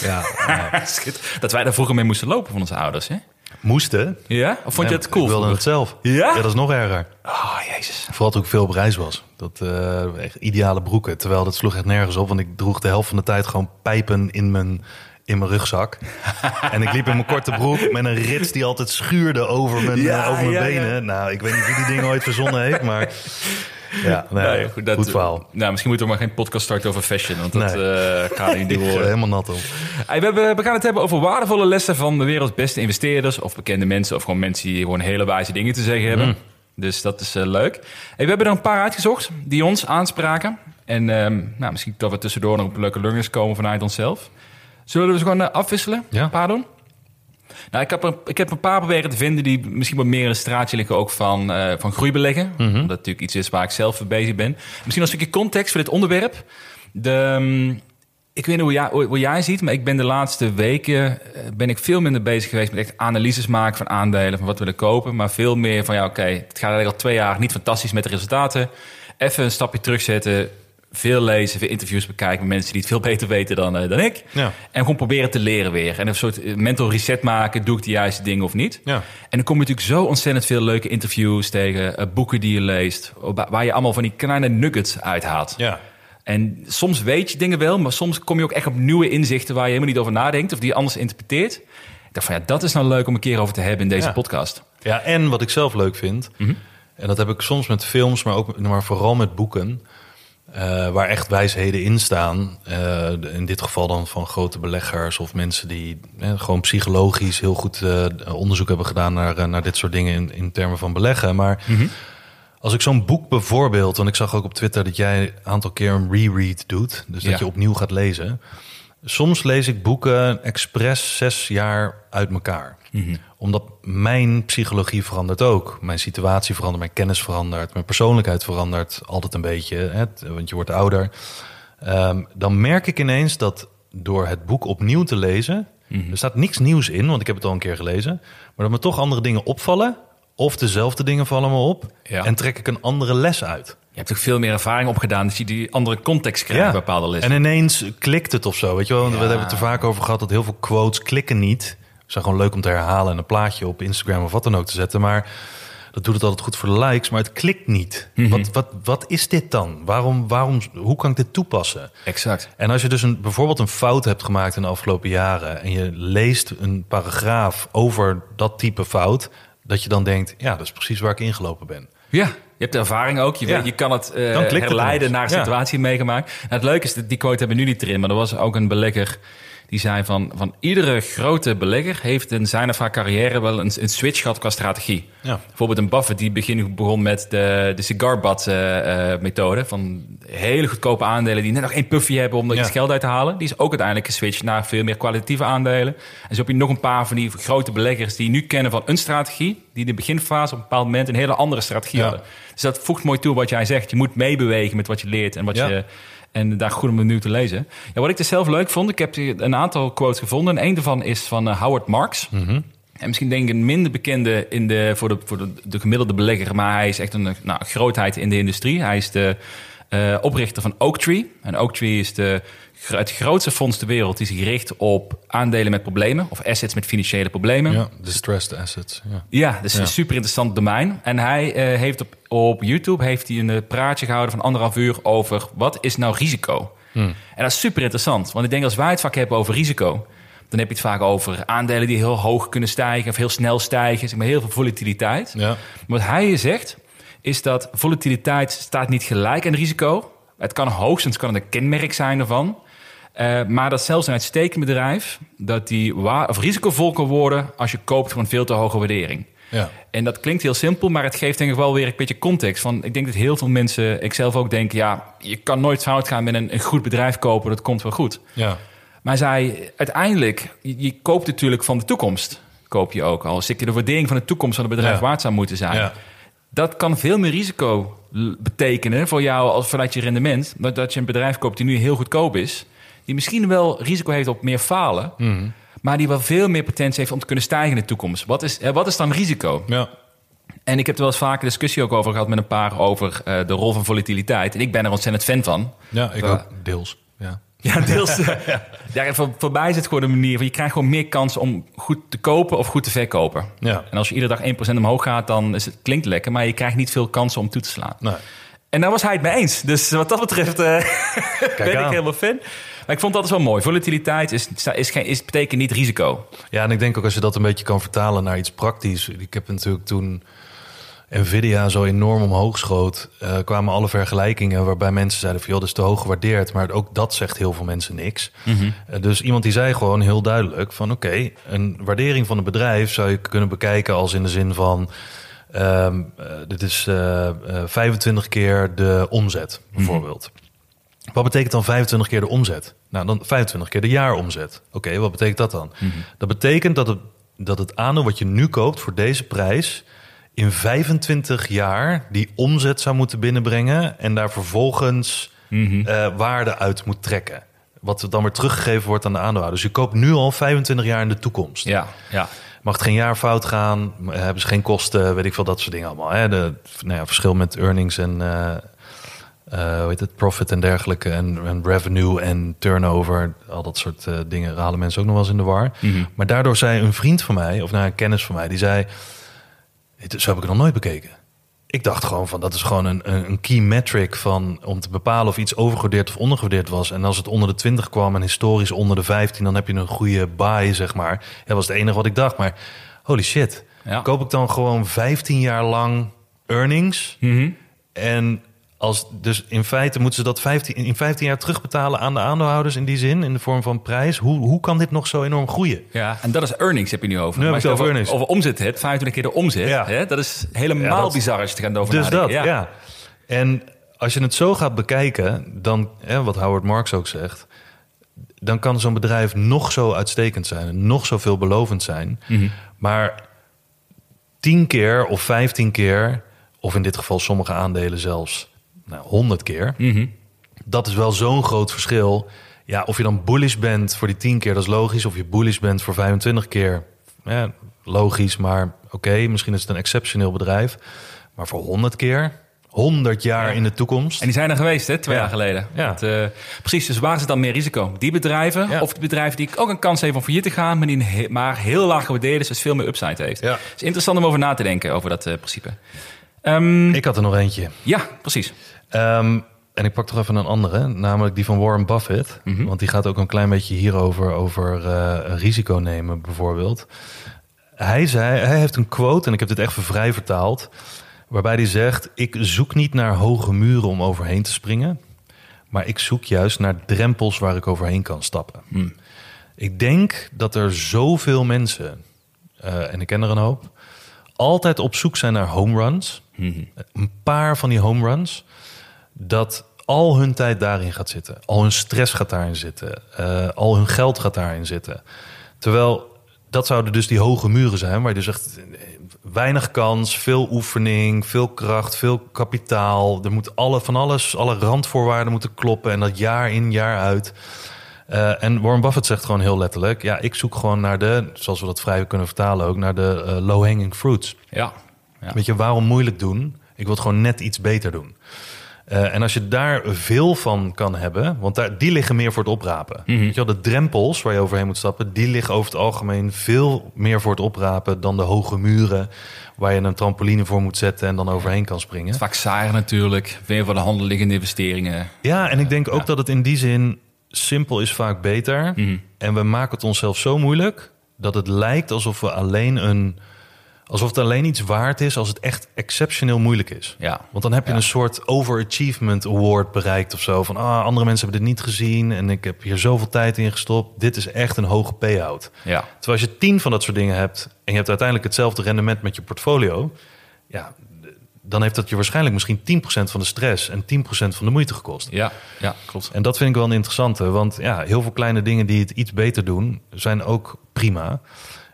Ja, dat wij daar vroeger mee moesten lopen van onze ouders, hè? moesten. Ja? Of vond je het cool? Ik wilde het zelf. Ja? Ja, dat is nog erger. Oh, jezus. Vooral toen ik veel op reis was. Dat eh, echt ideale broeken. Terwijl dat sloeg echt nergens op. Want ik droeg de helft van de tijd gewoon pijpen in mijn, in mijn rugzak. en ik liep in mijn korte broek met een rits die altijd schuurde over mijn, Ja, eh, over mijn ja, ja. benen. Nou, ik weet niet wie die dingen ooit verzonnen heeft. Maar ja, nou, Nee, goed, dat- verhaal. Nou, misschien moeten we maar geen podcast starten over fashion, want dat Nee. eh gaat niet ga worden. helemaal nat op. Hey, we, hebben- we gaan het hebben over waardevolle lessen van de werelds beste investeerders... of bekende mensen of gewoon mensen die gewoon hele wijze dingen te zeggen hebben. Dus dat is eh, leuk. Hey, we hebben er een paar uitgezocht die ons aanspraken. En ehm, nou, misschien dat we tussendoor nog op leuke learnings komen vanuit onszelf. Zullen we ze gewoon eh, afwisselen? Ja. Een paar doen? Nou, ik heb, er, ik heb een paar proberen te vinden die misschien wat meer in een straatje liggen ook van, eh, van groeibeleggen. Omdat het natuurlijk iets is waar ik zelf mee bezig ben. Misschien als een stukje context voor dit onderwerp. De, ehm, ik weet niet hoe jij, hoe jij ziet, maar ik ben de laatste weken eh, ben ik veel minder bezig geweest met echt analyses maken van aandelen, van wat we willen kopen. Maar veel meer van ja, oké, het gaat eigenlijk al twee jaar niet fantastisch met de resultaten. Even een stapje terugzetten. Veel lezen, veel interviews bekijken met mensen die het veel beter weten dan, eh, dan ik. Ja. En gewoon proberen te leren weer. En een soort eh, mental reset maken. Doe ik de juiste dingen of niet? Ja. En dan kom je natuurlijk zo ontzettend veel leuke interviews tegen. boeken die je leest. wa- Waar je allemaal van die kleine nuggets uithaalt. Ja. En soms weet je dingen wel. Maar soms kom je ook echt op nieuwe inzichten waar je helemaal niet over nadenkt. Of die je anders interpreteert. Ik dacht van ja, dat is nou leuk om een keer over te hebben in deze Ja. podcast. Ja, en wat ik zelf leuk vind, en dat heb ik soms met films, maar ook maar vooral met boeken, eh, waar echt wijsheden in staan. Eh, in dit geval dan van grote beleggers of mensen die eh, gewoon psychologisch heel goed eh, onderzoek hebben gedaan naar, naar dit soort dingen in, in termen van beleggen. Maar als ik zo'n boek bijvoorbeeld, want ik zag ook op Twitter dat jij een aantal keer een reread doet, dus dat Ja. je opnieuw gaat lezen. Soms lees ik boeken expres zes jaar uit elkaar. Omdat mijn psychologie verandert ook. Mijn situatie verandert, mijn kennis verandert, mijn persoonlijkheid verandert altijd een beetje. Hè, want je wordt ouder. Ehm, dan merk ik ineens dat door het boek opnieuw te lezen. Er staat niks nieuws in, want ik heb het al een keer gelezen. Maar dat me toch andere dingen opvallen. Of dezelfde dingen vallen me op. Ja. En trek ik een andere les uit. Je hebt ook veel meer ervaring opgedaan. Dus je die andere context krijgt bij bepaalde lessen. En ineens klikt het of zo. Weet je wel? Want We hebben het er vaak over gehad dat heel veel quotes klikken niet. Het is gewoon leuk om te herhalen en een plaatje op Instagram of wat dan ook te zetten. Maar dat doet het altijd goed voor de likes, maar het klikt niet. Mhm. wat, wat, wat is dit dan? Waarom, waarom, hoe kan ik dit toepassen? Exact. En als je dus een, bijvoorbeeld een fout hebt gemaakt in de afgelopen jaren... en je leest een paragraaf over dat type fout... dat je dan denkt, ja, dat is precies waar ik ingelopen ben. Ja, je hebt de ervaring ook. Je, Ja. weet, je kan het het herleiden naar een Ja. situatie meegemaakt. Nou, het leuke is, dat die quote hebben we nu niet erin. Maar er was ook een belegger die zei van... van iedere grote belegger heeft in zijn of haar carrière... wel een, een switch gehad qua strategie. Ja. Bijvoorbeeld een Buffett die begin, begon met de, de cigar eh, methode Van hele goedkope aandelen die net nog één puffje hebben... om er Ja. iets geld uit te halen. Die is ook uiteindelijk geswitcht naar veel meer kwalitatieve aandelen. En zo heb je nog een paar van die grote beleggers... die nu kennen van een strategie... die in de beginfase op een bepaald moment een hele andere strategie Ja. hadden. Dus dat voegt mooi toe wat jij zegt. Je moet meebewegen met wat je leert en wat je En daar goed om nu te lezen. Ja, wat ik er zelf leuk vond, ik heb hier een aantal quotes gevonden. En een daarvan is van eh, Howard Marks. En misschien denk ik een minder bekende in de, voor, de, voor de, de gemiddelde belegger. Maar hij is echt een nou, grootheid in de industrie. Hij is de eh, oprichter van Oaktree. En Oaktree is de, het grootste fonds ter wereld die zich richt op aandelen met problemen. Of assets met financiële problemen. Ja, distressed assets. Ja. Ja, dus een super interessant domein. En hij eh, heeft op, op YouTube heeft hij een eh, praatje gehouden van anderhalf uur over wat is nou risico. En dat is super interessant. Want ik denk als wij het vak hebben over risico, dan heb je het vaak over aandelen die heel hoog kunnen stijgen of heel snel stijgen. Zeg maar heel veel volatiliteit. Ja. Wat hij zegt, is dat volatiliteit staat niet gelijk aan risico. Het kan hoogstens kan het een kenmerk zijn ervan. Eh, maar dat zelfs een uitstekend bedrijf... dat die of risicovol kan worden... als je koopt voor een veel te hoge waardering. Ja. En dat klinkt heel simpel, maar het geeft denk ik wel weer een beetje context. Van, ik denk dat heel veel mensen, ik zelf ook denk... ja, je kan nooit fout gaan met een, een goed bedrijf kopen. Dat komt wel goed. Ja. Maar zij, uiteindelijk, je, je koopt natuurlijk van de toekomst. Koop je ook al. Zit je de waardering van de toekomst van het bedrijf Ja. waard zou moeten zijn. Ja. Dat kan veel meer risico betekenen voor jou als vanuit je rendement. Dat, dat je een bedrijf koopt die nu heel goedkoop is. Die misschien wel risico heeft op meer falen. Mhm. Maar die wel veel meer potentie heeft om te kunnen stijgen in de toekomst. Wat is, wat is dan risico? Ja. En ik heb er wel eens vaker discussie ook over gehad met een paar over eh, de rol van volatiliteit. En ik ben er ontzettend fan van. Ja, ik ook deels. Ja. Deels. eh, ja, voor, voor mij is het gewoon een manier van je krijgt gewoon meer kans om goed te kopen of goed te verkopen. Ja. En als je iedere dag 1% omhoog gaat, dan is het, klinkt lekker, maar je krijgt niet veel kansen om toe te slaan. Nee. En daar was hij het mee eens. Dus wat dat betreft eh, ben ik helemaal fan. Maar ik vond dat wel mooi. Volatiliteit is, is geen, is, betekent niet risico. Ja, en ik denk ook als je dat een beetje kan vertalen naar iets praktisch. Ik heb natuurlijk toen Nvidia zo enorm omhoog schoot, eh, kwamen alle vergelijkingen waarbij mensen zeiden van joh, dat is te hoog gewaardeerd. Maar ook dat zegt heel veel mensen niks. Eh, dus iemand die zei gewoon heel duidelijk van oké, een waardering van een bedrijf zou je kunnen bekijken als in de zin van ehm, eh, dit is eh, eh, 25 keer de omzet bijvoorbeeld. Wat betekent dan 25 keer de omzet? Nou, dan 25 keer de jaaromzet. Oké, wat betekent dat dan? Dat betekent dat het, dat het aandeel wat je nu koopt voor deze prijs... in 25 jaar die omzet zou moeten binnenbrengen... en daar vervolgens eh, waarde uit moet trekken. Wat dan weer teruggegeven wordt aan de aandeelhouder. Dus je koopt nu al 25 jaar in de toekomst. Ja, ja. Mag het geen jaar fout gaan? Hebben ze geen kosten? Weet ik veel, dat soort dingen allemaal. Hè? De nou ja, verschil met earnings en eh, eh, hoe heet het, profit en dergelijke. En, en revenue en turnover. Al dat soort eh, dingen halen mensen ook nog wel eens in de war. Maar daardoor zei een vriend van mij, of nou, een kennis van mij, die zei... "Dit- Zo heb ik het nog nooit bekeken. Ik dacht gewoon van dat is gewoon een, een key metric van om te bepalen of iets overgewaardeerd of ondergewaardeerd was. En als het onder de 20 kwam en historisch onder de 15, dan heb je een goede buy, zeg maar. Dat was het enige wat ik dacht. Maar holy shit, Ja. koop ik dan gewoon 15 jaar lang earnings? En als, dus in feite moeten ze dat 15, in 15 jaar terugbetalen aan de aandeelhouders in die zin, in de vorm van prijs. Hoe, hoe kan dit nog zo enorm groeien? Ja, en dat is earnings heb je nu over. Nu heb maar het over earnings. over omzet hebt, 25 keer de omzet. Ja. Hè, dat is helemaal Ja, dat- bizar als je er gaat over Dus dat, nadenken. ja. En als je het zo gaat bekijken, dan, hè, wat Howard Marks ook zegt, dan kan zo'n bedrijf nog zo uitstekend zijn, en nog zo veelbelovend zijn. Maar tien keer of vijftien keer, of in dit geval sommige aandelen zelfs nou, honderd keer, dat is wel zo'n groot verschil. Ja, of je dan bullish bent voor die 10 keer, dat is logisch. Of je bullish bent voor 25 keer, ja, logisch. Maar oké, misschien is het een exceptioneel bedrijf. Maar voor 100 keer, 100 jaar in de toekomst. En die zijn er geweest, hè, twee Ja. jaar geleden. Ja. Dat, eh, precies, dus waar zit dan meer risico? Die bedrijven Ja. of de bedrijven die ook een kans hebben om failliet te gaan... maar die een he- maar heel laag gewaardeerd is, dus veel meer upside heeft. Ja. Het is interessant om over na te denken, over dat eh, principe. Ehm, Ik had er nog eentje. ja, precies. Ehm, en ik pak toch even een andere, namelijk die van Warren Buffett. Want die gaat ook een klein beetje hierover, over eh, risico nemen bijvoorbeeld. Hij, zei, hij heeft een quote, en ik heb dit echt vrij vertaald... waarbij hij zegt, ik zoek niet naar hoge muren om overheen te springen... maar ik zoek juist naar drempels waar ik overheen kan stappen. Ik denk dat er zoveel mensen, eh, en ik ken er een hoop... altijd op zoek zijn naar home runs. Een paar van die home runs dat al hun tijd daarin gaat zitten. Al hun stress gaat daarin zitten. eh, al hun geld gaat daarin zitten. Terwijl dat zouden dus die hoge muren zijn... waar je dus echt weinig kans, veel oefening, veel kracht, veel kapitaal. Er moet alle, van alles, alle randvoorwaarden moeten kloppen en dat jaar in, jaar uit. Eh, en Warren Buffett zegt gewoon heel letterlijk: ja, ik zoek gewoon naar de, zoals we dat vrij kunnen vertalen ook, naar de eh, low-hanging fruits. Ja. ja. Weet je, waarom moeilijk doen? Ik wil het gewoon net iets beter doen. Uh, en als je daar veel van kan hebben, want daar, die liggen meer voor het oprapen. Mhm. Weet je wel, de drempels waar je overheen moet stappen, die liggen over het algemeen veel meer voor het oprapen dan de hoge muren waar je een trampoline voor moet zetten en dan overheen kan springen. Het vaak saaier natuurlijk, weer voor de handen liggende investeringen. Ja, en ik denk ook dat het in die zin simpel is vaak beter. Mhm. En we maken het onszelf zo moeilijk dat het lijkt alsof we alleen een alsof het alleen iets waard is als het echt exceptioneel moeilijk is. Ja. Want dan heb je Ja. een soort overachievement award bereikt of zo. Van ah, andere mensen hebben dit niet gezien en ik heb hier zoveel tijd in gestopt. Dit is echt een hoge payout. Ja. Terwijl als je tien van dat soort dingen hebt en je hebt uiteindelijk hetzelfde rendement met je portfolio, ja, dan heeft dat je waarschijnlijk misschien 10% van de stress en 10% van de moeite gekost. Ja, ja, klopt. En dat vind ik wel een interessante, want ja, heel veel kleine dingen die het iets beter doen, zijn ook prima.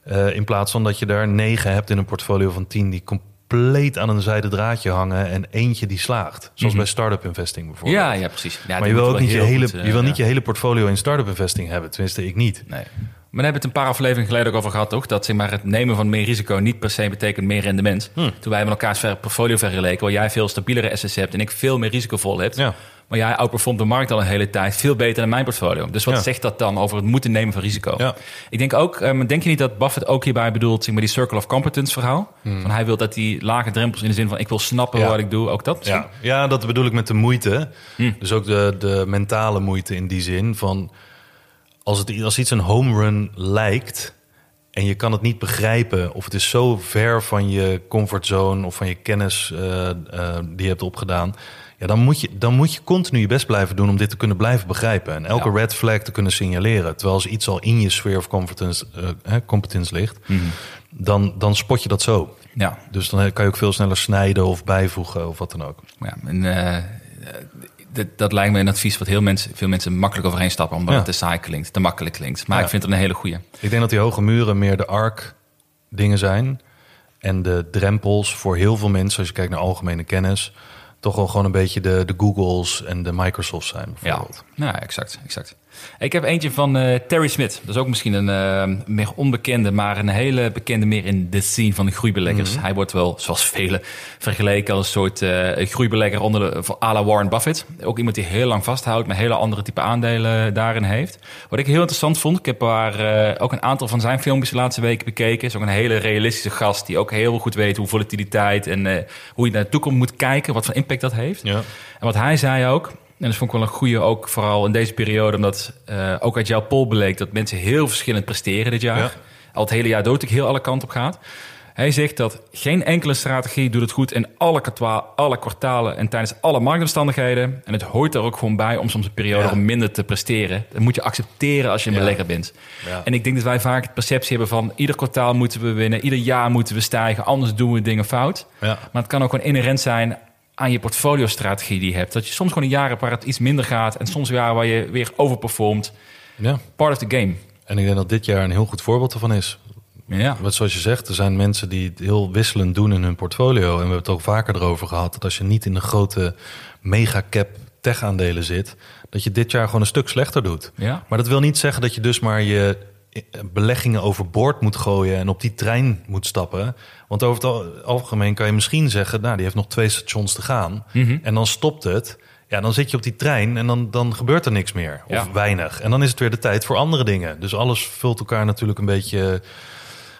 Eh, in plaats van dat je daar negen hebt in een portfolio van tien die compleet aan een zijden draadje hangen en eentje die slaagt. Zoals bij start-up investing bijvoorbeeld. Ja, ja, precies. Ja, maar je wil ook niet je hele, goed, eh, je wil ja. niet je hele portfolio in start-up investing hebben. Tenminste, ik niet. Nee. Maar daar hebben we het een paar afleveringen geleden ook over gehad, toch? Dat zeg maar, het nemen van meer risico niet per se betekent meer rendement. Hmm. Toen wij met elkaars ver- portfolio vergeleken, waar jij veel stabielere assets hebt en ik veel meer risicovol heb. Ja. Maar jij outperformt de markt al een hele tijd veel beter dan mijn portfolio. Dus wat Ja. zegt dat dan over het moeten nemen van risico? Ja. Ik denk ook, ehm, denk je niet dat Buffett ook hierbij bedoelt, zeg maar, die circle of competence verhaal? Van hij wil dat die lage drempels in de zin van ik wil snappen Hmm. Ja. wat ik doe, ook dat misschien? Ja, ja, dat bedoel ik met de moeite. Hm. Dus ook de, de mentale moeite in die zin van als, het, als iets een home run lijkt en je kan het niet begrijpen of het is zo ver van je comfortzone of van je kennis eh, eh, die je hebt opgedaan. Ja, dan moet, je, dan moet je continu je best blijven doen om dit te kunnen blijven begrijpen. En elke Ja. red flag te kunnen signaleren. Terwijl als iets al in je sphere of competence, eh, competence ligt, dan, dan spot je dat zo. Ja. Dus dan kan je ook veel sneller snijden of bijvoegen of wat dan ook. Ja, en eh, dat, dat lijkt me een advies wat heel mensen, veel mensen makkelijk overheen stappen, omdat Ja. het te saai klinkt, te makkelijk klinkt. Maar Ja. ik vind het een hele goeie. Ik denk dat die hoge muren meer de arc dingen zijn. En de drempels voor heel veel mensen, als je kijkt naar algemene kennis, toch wel gewoon een beetje de, de Googles en de Microsofts zijn. Bijvoorbeeld. ja exact, exact. Ik heb eentje van eh, Terry Smith. Dat is ook misschien een eh, meer onbekende, maar een hele bekende meer in de scene van de groeibeleggers. Hij wordt wel, zoals velen, vergeleken als een soort eh, groeibelegger onder de, van à la Warren Buffett. Ook iemand die heel lang vasthoudt, maar hele andere type aandelen daarin heeft. Wat ik heel interessant vond, ik heb daar eh, ook een aantal van zijn filmpjes de laatste weken bekeken. Is ook een hele realistische gast die ook heel goed weet hoe volatiliteit en hoe je naar de toekomst moet kijken, wat voor impact dat heeft. Ja. En wat hij zei ook, en dat vond ik wel een goede ook vooral in deze periode, omdat eh, ook uit jouw poll bleek dat mensen heel verschillend presteren dit jaar. Ja. Al het hele jaar dood ik heel alle kanten op gaat. Hij zegt dat geen enkele strategie doet het goed in alle, alle kwartalen en tijdens alle marktomstandigheden. En het hoort er ook gewoon bij om soms een periode Ja. om minder te presteren. Dat moet je accepteren als je een Ja. belegger bent. Ja. En ik denk dat wij vaak de perceptie hebben van ieder kwartaal moeten we winnen, ieder jaar moeten we stijgen, anders doen we dingen fout. Ja. Maar het kan ook gewoon inherent zijn aan je portfolio-strategie die je hebt. Dat je soms gewoon een jaar hebt waar het iets minder gaat... en soms jaren waar je weer overperformt. ja. Part of the game. En ik denk dat dit jaar een heel goed voorbeeld ervan is. Ja, Want zoals je zegt, er zijn mensen die het heel wisselend doen in hun portfolio. En we hebben het ook vaker erover gehad dat als je niet in de grote megacap tech-aandelen zit, dat je dit jaar gewoon een stuk slechter doet. Ja. Maar dat wil niet zeggen dat je dus maar je beleggingen overboord moet gooien en op die trein moet stappen. Want over het al- algemeen kan je misschien zeggen, nou, die heeft nog twee stations te gaan. Mhm. En dan stopt het. Ja, dan zit je op die trein en dan, dan gebeurt er niks meer. Of Ja. weinig. En dan is het weer de tijd voor andere dingen. Dus alles vult elkaar natuurlijk een beetje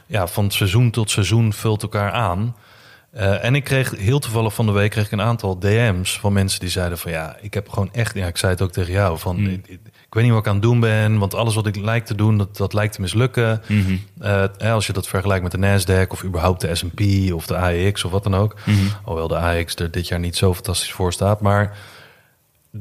ja, van seizoen tot seizoen vult elkaar aan. Eh, en ik kreeg heel toevallig van de week kreeg ik een aantal DM's van mensen die zeiden van ja, ik heb gewoon echt, ja, ik zei het ook tegen jou, van Mm. ik weet niet wat ik aan het doen ben, want alles wat ik lijkt te doen, dat, dat lijkt te mislukken. Mhm. Eh, als je dat vergelijkt met de Nasdaq of überhaupt de S&P of de AEX of wat dan ook. Mhm. Hoewel de AEX er dit jaar niet zo fantastisch voor staat, maar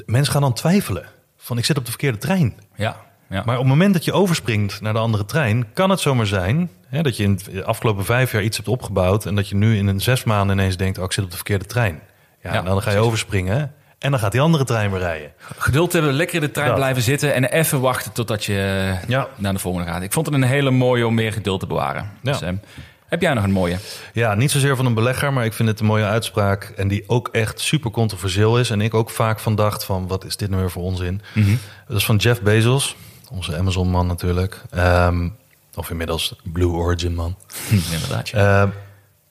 mensen gaan dan twijfelen van ik zit op de verkeerde trein. ja, ja. Maar op het moment dat je overspringt naar de andere trein, kan het zomaar zijn hè, dat je in de afgelopen vijf jaar iets hebt opgebouwd en dat je nu in een zes maanden ineens denkt: oh, ik zit op de verkeerde trein. Ja, Ja, en dan ga je precies. overspringen en dan gaat die andere trein weer rijden. Geduld hebben, lekker in de trein blijven zitten... en even wachten totdat je Ja. naar de volgende gaat. Ik vond het een hele mooie om meer geduld te bewaren. Ja. Dus, ehm, Heb jij nog een mooie? Ja, niet zozeer van een belegger, maar ik vind het een mooie uitspraak. En die ook echt super controversieel is. En ik ook vaak van dacht van, wat is dit nou weer voor onzin? Dat is van Jeff Bezos, onze Amazon-man natuurlijk. Ehm, of inmiddels Blue Origin-man. Inderdaad. ja. Eh,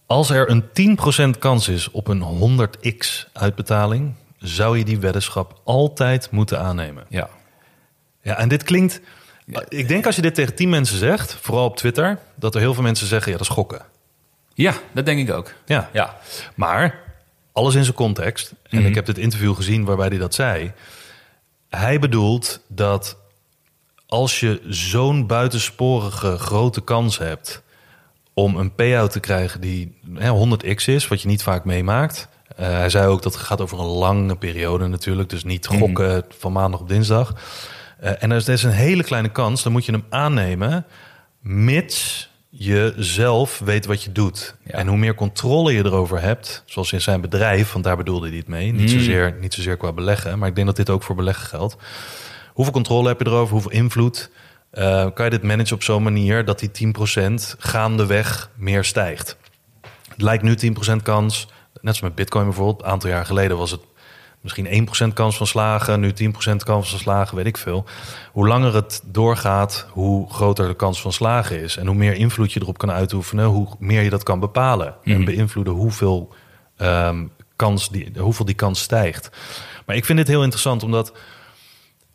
als er een 10% kans is op een 100x uitbetaling, zou je die weddenschap altijd moeten aannemen. ja. Ja, en dit klinkt. Ik denk als je dit tegen 10 mensen zegt, vooral op Twitter, dat er heel veel mensen zeggen: ja, dat is gokken. Ja, dat denk ik ook. Ja. Ja. Maar alles in zijn context. En Mhm. ik heb dit interview gezien waarbij hij dat zei. Hij bedoelt dat als je zo'n buitensporige grote kans hebt om een payout te krijgen die hè, 100x is, wat je niet vaak meemaakt. Eh, hij zei ook dat het gaat over een lange periode natuurlijk, dus niet Mhm. gokken van maandag op dinsdag. Eh, en als er is een hele kleine kans, dan moet je hem aannemen, mits je zelf weet wat je doet. Ja. En hoe meer controle je erover hebt, zoals in zijn bedrijf, want daar bedoelde hij het mee, niet, Mm. zozeer, niet zozeer qua beleggen, maar ik denk dat dit ook voor beleggen geldt. Hoeveel controle heb je erover? Hoeveel invloed? Eh, kan je dit managen op zo'n manier dat die 10% gaandeweg meer stijgt? Het lijkt nu 10% kans. Net zoals met Bitcoin bijvoorbeeld. Een aantal jaar geleden was het misschien 1% kans van slagen. Nu 10% kans van slagen, weet ik veel. Hoe langer het doorgaat, hoe groter de kans van slagen is. En hoe meer invloed je erop kan uitoefenen, hoe meer je dat kan bepalen. En beïnvloeden hoeveel, ehm, kans die, hoeveel die kans stijgt. Maar ik vind dit heel interessant, omdat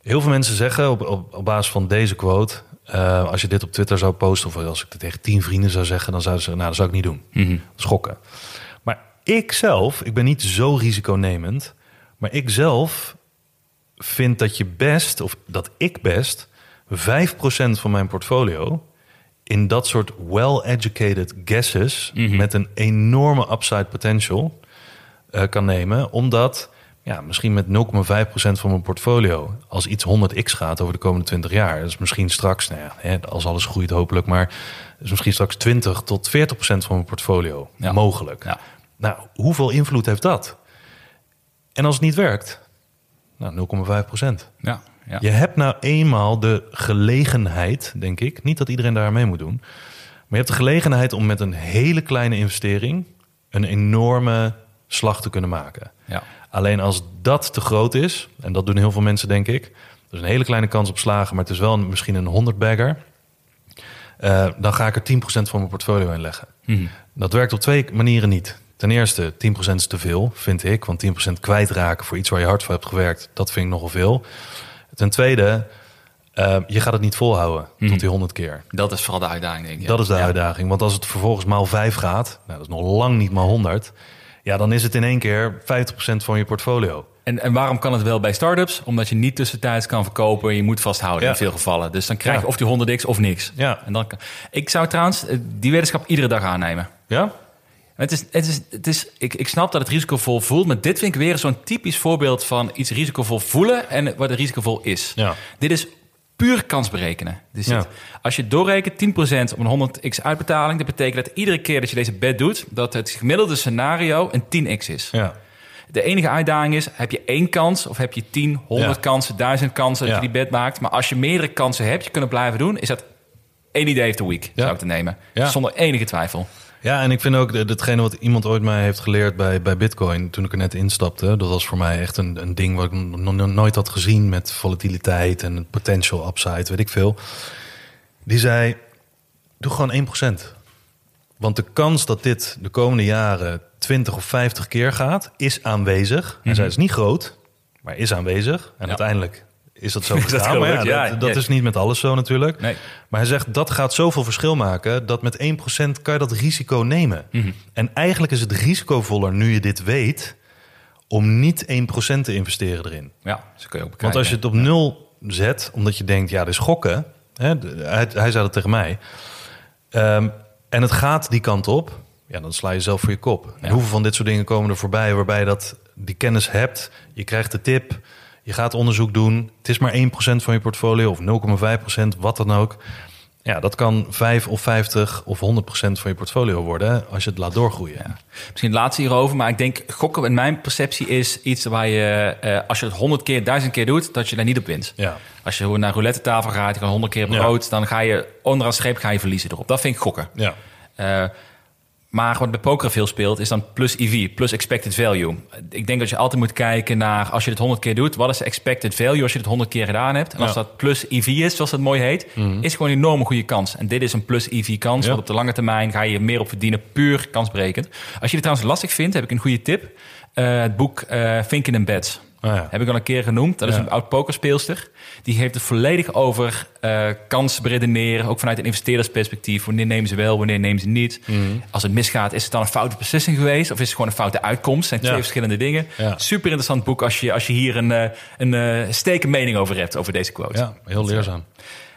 heel veel mensen zeggen op, op, op basis van deze quote... eh, als je dit op Twitter zou posten, of als ik het tegen tien vrienden zou zeggen... dan zouden ze zeggen, nou, dat zou ik niet doen. Schokken. Ik zelf, ik ben niet zo risiconemend... maar ik zelf vind dat je best, of dat ik best... 5% van mijn portfolio in dat soort well-educated guesses... met een enorme upside potential eh, kan nemen. Omdat ja, misschien met 0,5% van mijn portfolio... als iets 100x gaat over de komende 20 jaar... dat is misschien straks, nou ja, hè, als alles groeit hopelijk... maar is misschien straks 20 tot 40% van mijn portfolio Ja. mogelijk. Ja. Nou, hoeveel invloed heeft dat? En als het niet werkt, nou 0,5%. Ja. ja. Je hebt nou eenmaal de gelegenheid, denk ik. Niet dat iedereen daar mee moet doen. Maar je hebt de gelegenheid om met een hele kleine investering een enorme slag te kunnen maken. Ja. Alleen als dat te groot is, en dat doen heel veel mensen, denk ik. Is een hele kleine kans op slagen, maar het is wel een- misschien een 100 bagger. Eh, dan ga ik er 10% van mijn portfolio in leggen. Mhm. Dat werkt op twee manieren niet. Ten eerste, 10% is te veel, vind ik. Want 10% kwijtraken voor iets waar je hard voor hebt gewerkt, dat vind ik nogal veel. Ten tweede, eh, je gaat het niet volhouden tot die 100 keer. Dat is vooral de uitdaging, denk ik. Dat is de Ja. uitdaging. Want als het vervolgens maal 5 gaat, nou, dat is nog lang niet maal 100. Ja, dan is het in één keer 50% van je portfolio. En, en waarom kan het wel bij startups? Omdat je niet tussentijds kan verkopen. Je moet vasthouden Ja. in veel gevallen. Dus dan krijg je Ja. of die 100x of niks. Ja. En dan. Ik zou trouwens eh, die wetenschap iedere dag aannemen. Ja? Het is, het is, het is, ik, ik snap dat het risicovol voelt, maar dit vind ik weer zo'n typisch voorbeeld van iets risicovol voelen en wat het risicovol is. Ja. Dit is puur kans berekenen. Dus Ja. als je doorrekent 10% op een 100x uitbetaling, dat betekent dat iedere keer dat je deze bet doet, dat het gemiddelde scenario een 10x is. Ja. De enige uitdaging is, heb je één kans of heb je 10, 100 Ja. kansen, 1000 kansen dat je die bet maakt. Maar als je meerdere kansen hebt, je kunnen blijven doen, is dat één idee of the week, zou ik te nemen. Zonder enige twijfel. Ja, en ik vind ook datgene wat iemand ooit mij heeft geleerd bij, bij Bitcoin toen ik er net instapte. Dat was voor mij echt een, een ding wat ik nog no- nooit had gezien met volatiliteit en potential upside, weet ik veel. Die zei: Doe gewoon 1%. Want de kans dat dit de komende jaren 20 of 50 keer gaat, is aanwezig. Hij zei: Het is niet groot, maar is aanwezig. En Ja. uiteindelijk is dat zo Is dat gegaan. maar ja, dat, dat ja. is niet met alles zo natuurlijk. Nee. Maar hij zegt dat gaat zoveel verschil maken dat met 1% kan je dat risico nemen. Mhm. En eigenlijk is het risicovoller nu je dit weet om niet 1% te investeren erin. Ja, zo kun je ook bekijken. Want als je het op nul zet, omdat je denkt, ja, dit is gokken. Hè, hij, hij zei dat tegen mij. Ehm, en het gaat die kant op, ja, dan sla je zelf voor je kop. En hoeveel van dit soort dingen komen er voorbij waarbij je dat, die kennis hebt. Je krijgt de tip, je gaat onderzoek doen. Het is maar 1% van je portfolio of 0,5%, wat dan ook. Ja, dat kan 5 of 50 of 100% van je portfolio worden als je het laat doorgroeien. Misschien het laatste hierover, maar ik denk gokken in mijn perceptie is iets waar je, eh, als je het honderd keer, duizend keer doet, dat je daar niet op wint. Ja. Als je naar roulette tafel gaat, je gaat honderd keer op Ja. rood, dan ga je onderaan streep ga je verliezen erop. Dat vind ik gokken. Ja. Eh, maar wat bij poker veel speelt, is dan plus EV, plus expected value. Ik denk dat je altijd moet kijken naar, als je dit 100 keer doet, wat is de expected value als je dit 100 keer gedaan hebt? En als Ja. dat plus EV is, zoals dat mooi heet, is gewoon een enorme goede kans. En dit is een plus EV kans, Ja. want op de lange termijn ga je er meer op verdienen, puur kansberekend. Als je dit trouwens lastig vindt, heb ik een goede tip. Eh, het boek eh Thinking in Beds. Ah, ja. Heb ik al een keer genoemd. Dat is Ja. een oud pokerspeelster. Die heeft het volledig over eh kansen beredeneren. Ook vanuit een investeerdersperspectief. Wanneer nemen ze wel, wanneer nemen ze niet. Mhm. Als het misgaat, is het dan een foute beslissing geweest? Of is het gewoon een foute uitkomst? zijn twee Ja. verschillende dingen. Super interessant boek als je, als je hier een, eh, een eh steke mening over hebt, over deze quote. Ja, heel leerzaam.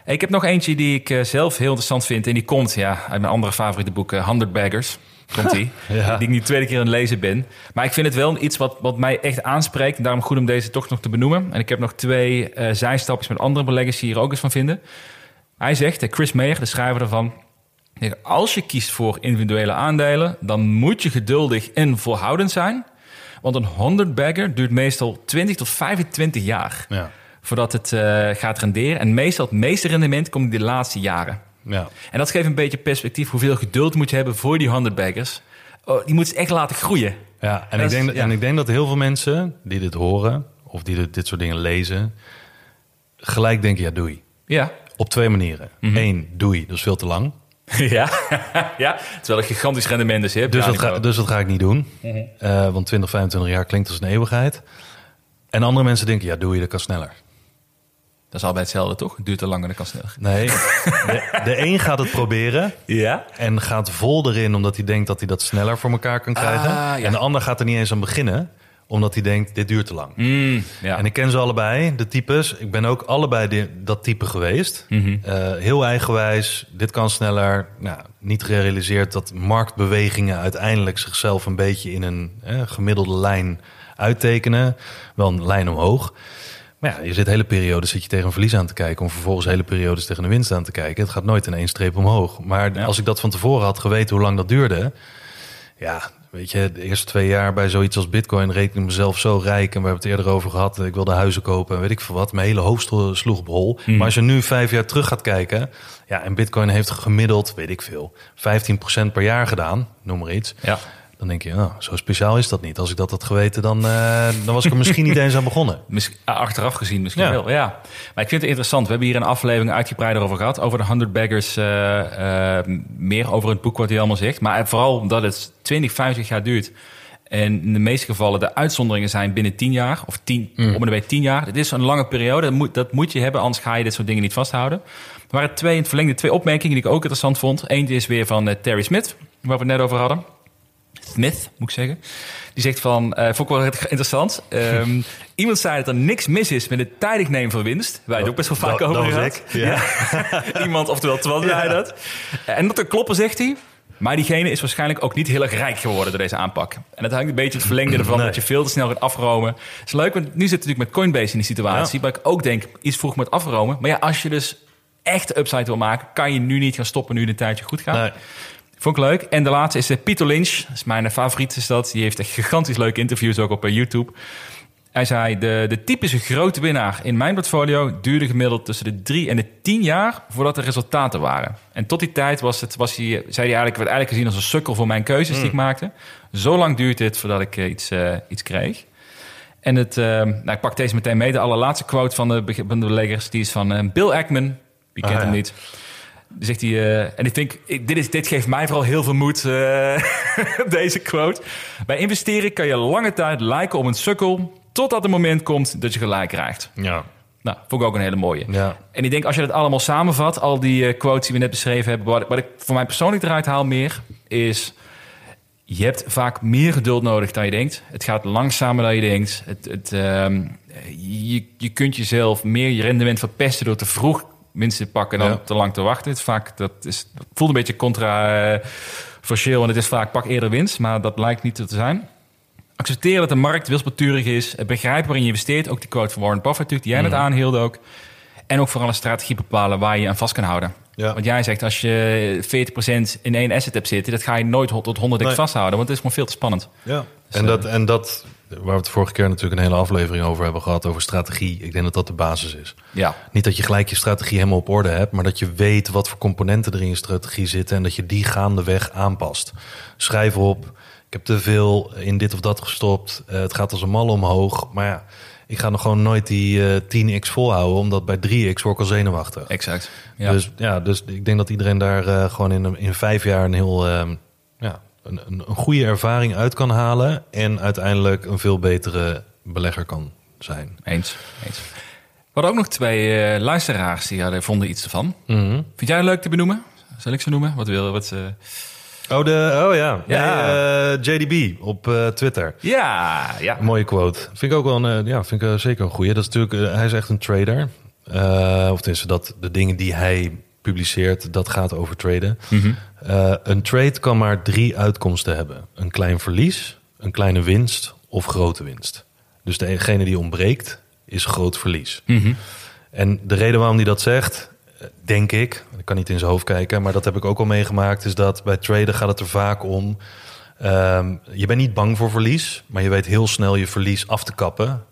Ik heb nog eentje die ik zelf heel interessant vind. En die komt ja, uit mijn andere favoriete boek, eh, 100 Baggers. Komt die. Ja. Die ik nu de tweede keer aan het lezen ben. Maar ik vind het wel iets wat, wat mij echt aanspreekt. En daarom goed om deze toch nog te benoemen. En ik heb nog twee eh zijstapjes met andere beleggers die hier ook eens van vinden. Hij zegt, eh, Chris Mayer, de schrijver ervan... "Kijk, Als je kiest voor individuele aandelen... dan moet je geduldig en volhoudend zijn. Want een 100 bagger duurt meestal 20 tot 25 jaar... Ja. voordat het eh, gaat renderen. En meestal het meeste rendement komt in de laatste jaren. Ja. En dat geeft een beetje perspectief hoeveel geduld moet je hebben voor die 100 baggers. Oh, die moeten ze echt laten groeien. Ja, en, ik denk, dat- ja. en ik denk dat heel veel mensen die dit horen... of die dit, dit soort dingen lezen... gelijk denken, ja, doei. Ja. Op twee manieren. Mhm. Eén, doei, dat is veel te lang. ja. ja. Terwijl een gigantisch rendement is. Hè, Dus dat, ga, dus dat ga ik niet doen. Mhm. Eh, want 20, 25 jaar klinkt als een eeuwigheid. En andere mensen denken, ja, doei, dat kan sneller. Dat is allebei hetzelfde, toch? Het duurt te lang en dat kan sneller. Nee, de, de een gaat het proberen... Ja? en gaat vol erin omdat hij denkt dat hij dat sneller voor elkaar kan krijgen. Ah, ja. En de ander gaat er niet eens aan beginnen, omdat hij denkt, dit duurt te lang. Mm, ja. En ik ken ze allebei, de types. Ik ben ook allebei dat type geweest. Mhm. Eh, heel eigenwijs, dit kan sneller. Nou, niet gerealiseerd dat marktbewegingen uiteindelijk zichzelf een beetje in een eh, gemiddelde lijn uittekenen. Wel een lijn omhoog. Maar ja, je zit hele periodes zit je tegen een verlies aan te kijken... om vervolgens hele periodes tegen een winst aan te kijken. Het gaat nooit in één streep omhoog. Maar Ja. als ik dat van tevoren had geweten hoe lang dat duurde... ja, weet je, de eerste twee jaar bij zoiets als bitcoin... reken ik mezelf zo rijk en we hebben het eerder over gehad... ik wilde huizen kopen en weet ik veel wat. Mijn hele hoofd slo- sloeg op hol. Mhm. Maar als je nu vijf jaar terug gaat kijken... ja, en bitcoin heeft gemiddeld, weet ik veel... 15% per jaar gedaan, noem maar iets... ja. Dan denk je, oh, zo speciaal is dat niet. Als ik dat had geweten, dan, eh, dan was ik er misschien niet eens aan begonnen. Ah, achteraf gezien misschien Ja. wel, ja. Maar ik vind het interessant. We hebben hier een aflevering uitgebreider over gehad. Over de 100 baggers. eh, eh, meer over het boek wat hij allemaal zegt. Maar vooral omdat het 20, 50 jaar duurt. En in de meeste gevallen de uitzonderingen zijn binnen 10 jaar. Of 10, om en bij 10 jaar. Het is een lange periode. Dat moet, dat moet je hebben, anders ga je dit soort dingen niet vasthouden. Er waren twee in het verlengde twee opmerkingen die ik ook interessant vond. Eentje is weer van Terry Smith, waar we het net over hadden. Smith, moet ik zeggen. Die zegt van, eh vond ik wel interessant. Ehm, iemand zei dat er niks mis is met het tijdig nemen van winst. Wij het ook best wel vaak Dat- over dat gehad. ja. Ja. iemand, oftewel Twan, zei dat. En dat er kloppen, zegt hij. Maar diegene is waarschijnlijk ook niet heel erg rijk geworden door deze aanpak. En dat hangt een beetje het verlengde ervan Nee. dat je veel te snel gaat afromen. Het is leuk, want nu zit het natuurlijk met Coinbase in die situatie. Waar ik ook denk, iets vroeg met afromen. Maar ja, als je dus echt de upside wil maken, kan je nu niet gaan stoppen nu een tijdje goed gaat. Nee. Vond ik leuk. En de laatste is eh, Pieter Lynch. Dat is mijn eh, favoriet is dat. Die heeft echt gigantisch leuke interviews ook op eh, YouTube. Hij zei, de, de typische grote winnaar in mijn portfolio duurde gemiddeld tussen de drie en de tien jaar voordat er resultaten waren. En tot die tijd was het, was hij, zei hij eigenlijk, werd eigenlijk gezien als een sukkel voor mijn keuzes die ik maakte. Zo lang duurt dit voordat ik eh, iets, eh, iets kreeg. En het, eh, nou, ik pak deze meteen mee. De allerlaatste quote van de, van de beleggers, die is van eh, Bill Ackman. Wie kent Ah, hem ja. niet? Zegt hij, eh, en ik denk, ik- dit, is, dit geeft mij vooral heel veel moed, eh, deze quote. Bij investeren kan je lange tijd lijken op een sukkel, totdat het moment komt dat je gelijk krijgt. Ja. Nou, vond ik ook een hele mooie. Ja. En ik denk, als je dat allemaal samenvat, al die eh, quotes die we net beschreven hebben, wat, wat ik voor mij persoonlijk eruit haal meer, is je hebt vaak meer geduld nodig dan je denkt. Het gaat langzamer dan je denkt. Het, het, ehm, je, je kunt jezelf meer je rendement verpesten door te vroeg winst te pakken dan Ja. te lang te wachten. Het, vaak, dat is, dat voelt een beetje controversieel, want het is vaak pak eerder winst, maar dat lijkt niet zo te zijn. Accepteren dat de markt wispelturig is. Het begrijpen waarin je investeert. Ook die quote van Warren Buffett natuurlijk, die jij net aanhield ook. En ook vooral een strategie bepalen waar je aan vast kan houden. Ja. Want jij zegt, als je 40% in één asset hebt zitten... dat ga je nooit tot 100 Nee. vasthouden, want het is gewoon veel te spannend. Ja. Dus, En, eh, dat, en dat, waar we het vorige keer natuurlijk een hele aflevering over hebben gehad, over strategie. Ik denk dat dat de basis is. Ja, Niet dat je gelijk je strategie helemaal op orde hebt, maar dat je weet wat voor componenten er in je strategie zitten en dat je die gaandeweg aanpast. Schrijf op, ik heb te veel in dit of dat gestopt, eh, het gaat als een mal omhoog. Maar ja, ik ga nog gewoon nooit die eh 10x volhouden, omdat bij 3x word ik al zenuwachtig. exact. Ja. Dus ja, dus ik denk dat iedereen daar eh, gewoon in, in vijf jaar een heel ehm, een, een, een goede ervaring uit kan halen en uiteindelijk een veel betere belegger kan zijn. Eens. Eens. We hadden ook nog twee eh, luisteraars die hadden, vonden iets ervan. Mhm. Vind jij leuk te benoemen? Zal ik ze noemen? Wat wil wat ze... Oh, de, oh ja, Ja. Nee, eh, JDB op eh, Twitter. Ja, ja. Een mooie quote. Vind ik ook wel een, ja, vind ik zeker een goeie. Dat is natuurlijk, hij is echt een trader. Of tenminste, dat de dingen die hij publiceert, dat gaat over traden. Eh, een trade kan maar drie uitkomsten hebben: een klein verlies, een kleine winst of grote winst. Dus degene die ontbreekt, is groot verlies. En de reden waarom hij dat zegt, eh, denk ik, ik kan niet in zijn hoofd kijken, maar dat heb ik ook al meegemaakt, is dat bij traden gaat het er vaak om. ehm, je bent niet bang voor verlies, maar je weet heel snel je verlies af te kappen.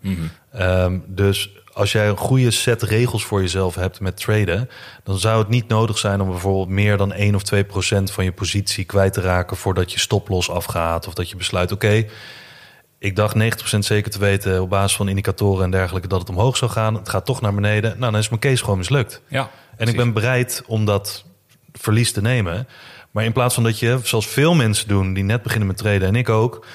Ehm, dus als jij een goede set regels voor jezelf hebt met traden, dan zou het niet nodig zijn om bijvoorbeeld meer dan 1 of 2 procent van je positie kwijt te raken voordat je stoploss afgaat. Of dat je besluit, oké, ik dacht 90% zeker te weten op basis van indicatoren en dergelijke dat het omhoog zou gaan. Het gaat toch naar beneden. Nou, dan is mijn case gewoon mislukt. Ja, En ik ben bereid om dat verlies te nemen. Maar in plaats van dat je, zoals veel mensen doen die net beginnen met traden en ik ook,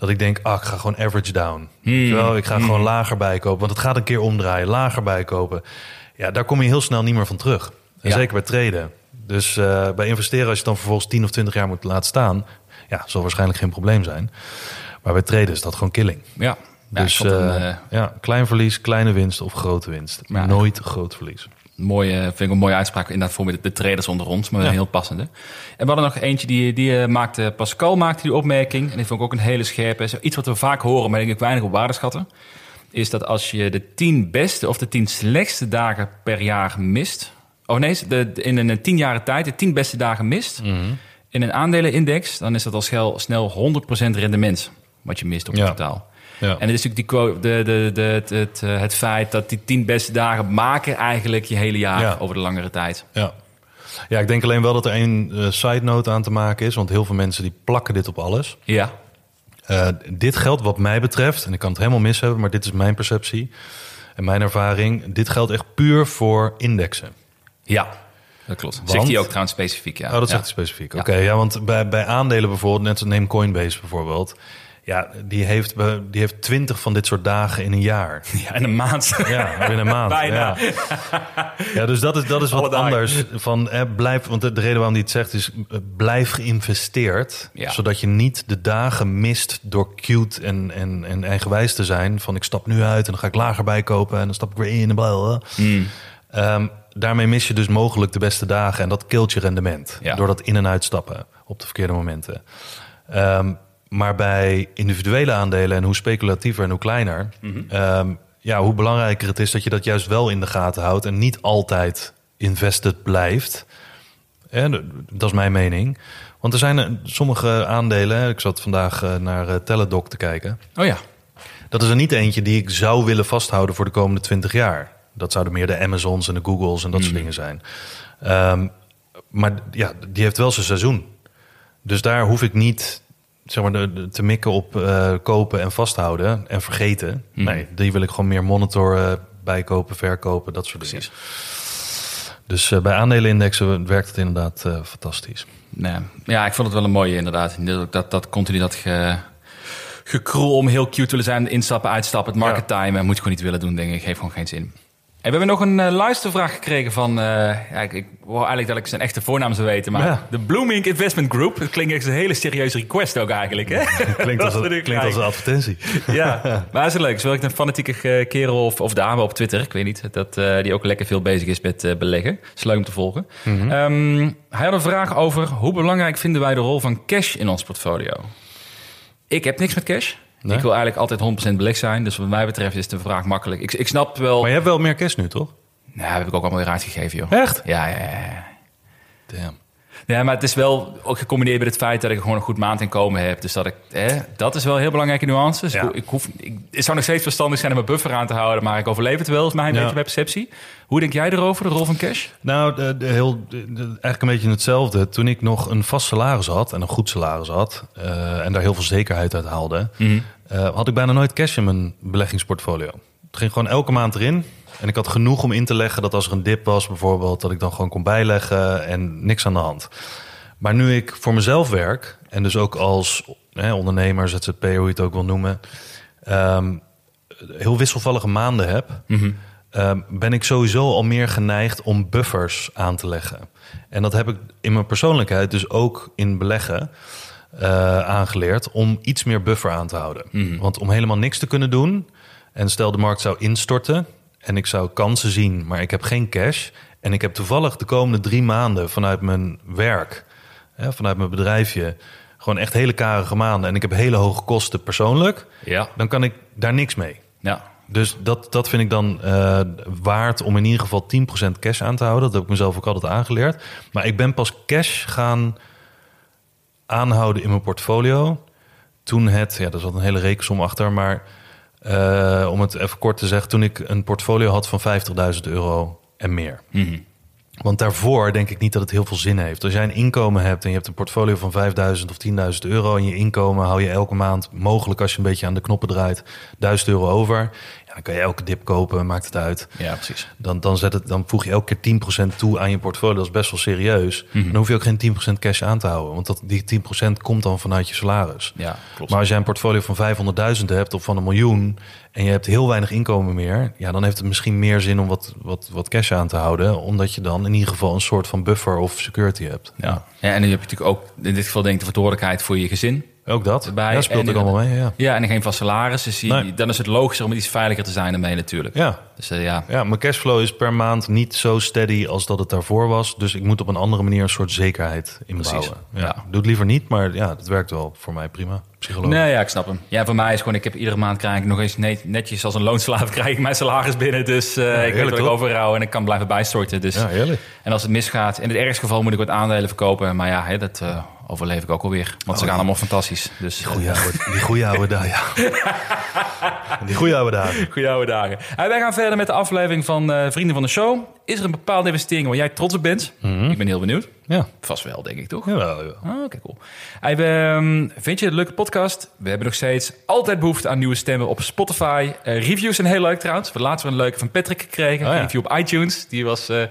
dat ik denk, ah, ik ga gewoon average down. Wel, ik ga gewoon lager bijkopen, want het gaat een keer omdraaien, lager bijkopen. Ja, daar kom je heel snel niet meer van terug. En Ja. zeker bij traden. Dus eh, bij investeren, als je het dan vervolgens 10 of 20 jaar moet laten staan, ja, zal waarschijnlijk geen probleem zijn. Maar bij traden is dat gewoon killing. Ja. Dus een, eh, eh, ja, klein verlies, kleine winst of grote winst. Ja. Nooit groot verlies. Mooie, vind ik een mooie uitspraak inderdaad voor de, de traders onder ons, maar een heel passende. En we hadden nog eentje die, die eh, maakte, Pascal maakte die opmerking, en die vond ik ook een hele scherpe, iets wat we vaak horen, maar denk ik weinig op waarde schatten, is dat als je de tien beste of de tien slechtste dagen per jaar mist, oh nee, de, in een tien jaren tijd de tien beste dagen mist, in een aandelenindex, dan is dat al snel, snel 100% rendement wat je mist op het Ja. totaal. Ja. En het is natuurlijk die, quote- de, de, de, het, het, eh, het feit dat die tien beste dagen maken eigenlijk je hele jaar Ja. over de langere tijd. Ja. ja, ik denk alleen wel dat er één eh, side note aan te maken is. Want heel veel mensen die plakken dit op alles. Ja, Eh, dit geldt wat mij betreft, en ik kan het helemaal mis hebben, maar dit is mijn perceptie en mijn ervaring. Dit geldt echt puur voor indexen. ja. dat klopt. Want- Zegt hij ook trouwens specifiek, ja. Oh, dat ja. zegt hij specifiek. Oké, ja, want bij, bij aandelen bijvoorbeeld, net neem Coinbase bijvoorbeeld. Ja, die heeft, be- die heeft twintig van dit soort dagen in een jaar. Ja, in een maand. Ja, binnen een maand. Bijna. Ja. ja, dus dat is, dat is Alle wat dagen. anders. Van, eh, blijf, want de, de reden waarom hij het zegt is... eh, blijf geïnvesteerd. Ja. Zodat je niet de dagen mist door cute en, en, en eigenwijs te zijn. Van ik stap nu uit en dan ga ik lager bijkopen... en dan stap ik weer in en bla, bla, bla. Hmm. Ehm, daarmee mis je dus mogelijk de beste dagen. En dat kilt je rendement. Ja. Door dat in- en uitstappen op de verkeerde momenten. Ehm, maar bij individuele aandelen en hoe speculatiever en hoe kleiner... Ehm, ja, hoe belangrijker het is dat je dat juist wel in de gaten houdt... en niet altijd invested blijft. En dat is mijn mening. Want er zijn eh, sommige aandelen... Ik zat vandaag eh, naar eh, Teladoc te kijken... Oh ja. Dat is er niet eentje die ik zou willen vasthouden voor de komende 20 jaar. Dat zouden meer de Amazons en de Googles en dat soort dingen zijn. Ehm, maar ja, die heeft wel zijn seizoen. Dus daar hoef ik niet zeg maar, de, de- te mikken op eh, kopen en vasthouden en vergeten. Nee, die wil ik gewoon meer monitoren, bijkopen, verkopen, dat soort dingen. Dus eh, bij aandelenindexen werkt het inderdaad eh, fantastisch. Nee. Ja, ik vond het wel een mooie inderdaad. Dat, dat, continu dat ge, gekroel om heel cute te willen zijn. Instappen, uitstappen, het market timen. Moet je gewoon niet willen doen, denk ik. Geeft gewoon geen zin. En we hebben nog een eh, luistervraag gekregen van... eh, ja, ik, ik wou eigenlijk dat ik zijn echte voornaam zou weten. Maar Ja. de Blooming Investment Group. Dat klinkt echt als een hele serieuze request ook eigenlijk. Hè? Klinkt als, klinkt als een advertentie. Ja, maar het is leuk. Zo ik een fanatieke eh, kerel of, of dame op Twitter, ik weet niet, dat, die ook lekker veel bezig is met beleggen. Het is leuk om te volgen. Ehm, hij had een vraag over hoe belangrijk vinden wij de rol van cash in ons portfolio? Ik heb niks met cash. Nee? Ik wil eigenlijk altijd 100% belegd zijn. Dus wat mij betreft is de vraag makkelijk. Ik, ik snap wel... Maar je hebt wel meer cash nu, toch? Nou, heb ik ook allemaal weer uitgegeven, joh. Echt? Ja, ja, ja. ja. Damn. Ja, maar het is wel ook gecombineerd met het feit dat ik gewoon een goed maandinkomen heb. Dus dat ik, hè, dat is wel een heel belangrijke nuance. Dus Ja. ik, hoef, ik, het zou nog steeds verstandig zijn om mijn buffer aan te houden, maar ik overleef het wel, is mijn Ja. beetje mijn perceptie. Hoe denk jij erover, de rol van cash? Nou, de, de heel, de- eigenlijk een beetje hetzelfde. Toen ik nog een vast salaris had en een goed salaris had... eh, en daar heel veel zekerheid uit haalde... eh, had ik bijna nooit cash in mijn beleggingsportfolio. Het ging gewoon elke maand erin. En ik had genoeg om in te leggen dat als er een dip was bijvoorbeeld... dat ik dan gewoon kon bijleggen en niks aan de hand. Maar nu ik voor mezelf werk... en dus ook als hè, ondernemer, ZZP, hoe je het ook wil noemen... ehm, heel wisselvallige maanden heb... ehm, ben ik sowieso al meer geneigd om buffers aan te leggen. En dat heb ik in mijn persoonlijkheid, dus ook in beleggen, eh, aangeleerd om iets meer buffer aan te houden. Want om helemaal niks te kunnen doen, en stel de markt zou instorten en ik zou kansen zien, maar ik heb geen cash. En ik heb toevallig de komende drie maanden vanuit mijn werk, hè, vanuit mijn bedrijfje, gewoon echt hele karige maanden. En ik heb hele hoge kosten persoonlijk. Ja. Dan kan ik daar niks mee. Ja. Dus dat, dat vind ik dan eh, waard om in ieder geval 10% cash aan te houden. Dat heb ik mezelf ook altijd aangeleerd. Maar ik ben pas cash gaan aanhouden in mijn portfolio. Toen het, ja, daar zat een hele rekensom achter. Maar eh, om het even kort te zeggen, toen ik een portfolio had van 50.000 euro en meer. Want daarvoor denk ik niet dat het heel veel zin heeft. Als jij een inkomen hebt en je hebt een portfolio van 5000 of 10.000 euro... en je inkomen hou je elke maand, mogelijk als je een beetje aan de knoppen draait... 1000 euro over. Dan kan je elke dip kopen, maakt het uit. Ja, precies. Dan, dan, zet het, dan voeg je elke keer 10% toe aan je portfolio. Dat is best wel serieus. Dan hoef je ook geen 10% cash aan te houden. Want dat, die 10% komt dan vanuit je salaris. Ja, klopt. Maar als jij een portfolio van 500.000 hebt of van een miljoen... en je hebt heel weinig inkomen meer... Ja, dan heeft het misschien meer zin om wat, wat, wat cash aan te houden... omdat je dan in ieder geval een soort van buffer of security hebt. Ja. ja, en dan heb je natuurlijk ook in dit geval denk ik de verantwoordelijkheid voor je gezin. Ook dat. Ja, speelt En- ook allemaal mee, ja. Ja, en geen vast salaris. Dus die- Nee. dan is het logischer om iets veiliger te zijn daarmee natuurlijk. Ja, Dus eh, ja, Ja, mijn cashflow is per maand niet zo steady als dat het daarvoor was. Dus ik moet op een andere manier een soort zekerheid inbouwen. Precies, Ja. ja. Doe het liever niet, maar ja, dat werkt wel voor mij prima. Psychologisch. Nee, ja, ik snap hem. Ja, voor mij is gewoon, ik heb iedere maand krijg ik nog eens net- netjes als een loonslaaf krijg ik mijn salaris binnen. Dus eh, ik weet heerlijk, wat ik toch? overhoud en ik kan blijven bijstorten. Dus, Ja, heerlijk. en als het misgaat, in het ergste geval moet ik wat aandelen verkopen. Maar ja, hè, dat eh, overleef ik ook alweer. Want ze gaan allemaal fantastisch. Dus, Die goeie oude, die goeie oude dagen, ja. Die goeie oude dagen. Goeie oude dagen. En wij gaan verder met de aflevering van eh, Vrienden van de Show. Is er een bepaalde investering waar jij trots op bent? Ik ben heel benieuwd. Ja, Vast wel, denk ik, toch? jawel, jawel. Ah, Oké, cool. Hey, ehm, vind je het een leuke podcast? We hebben nog steeds altijd behoefte aan nieuwe stemmen op Spotify. Eh, reviews zijn heel leuk trouwens. We hebben laatst weer een leuke van Patrick gekregen. Oh, ja. Een review op iTunes. Die was eh,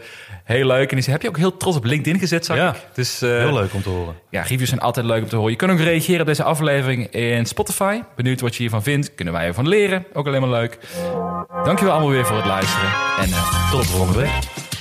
heel leuk. En die zei, heb je ook heel trots op LinkedIn gezet, zag Ja. ik. Dus, eh, Heel leuk om te horen. Ja, reviews zijn altijd leuk om te horen. Je kunt ook reageren op deze aflevering in Spotify. Benieuwd wat je hiervan vindt. Kunnen wij ervan leren. Ook alleen maar leuk. Dankjewel allemaal weer voor het luisteren. En Tot de volgende week.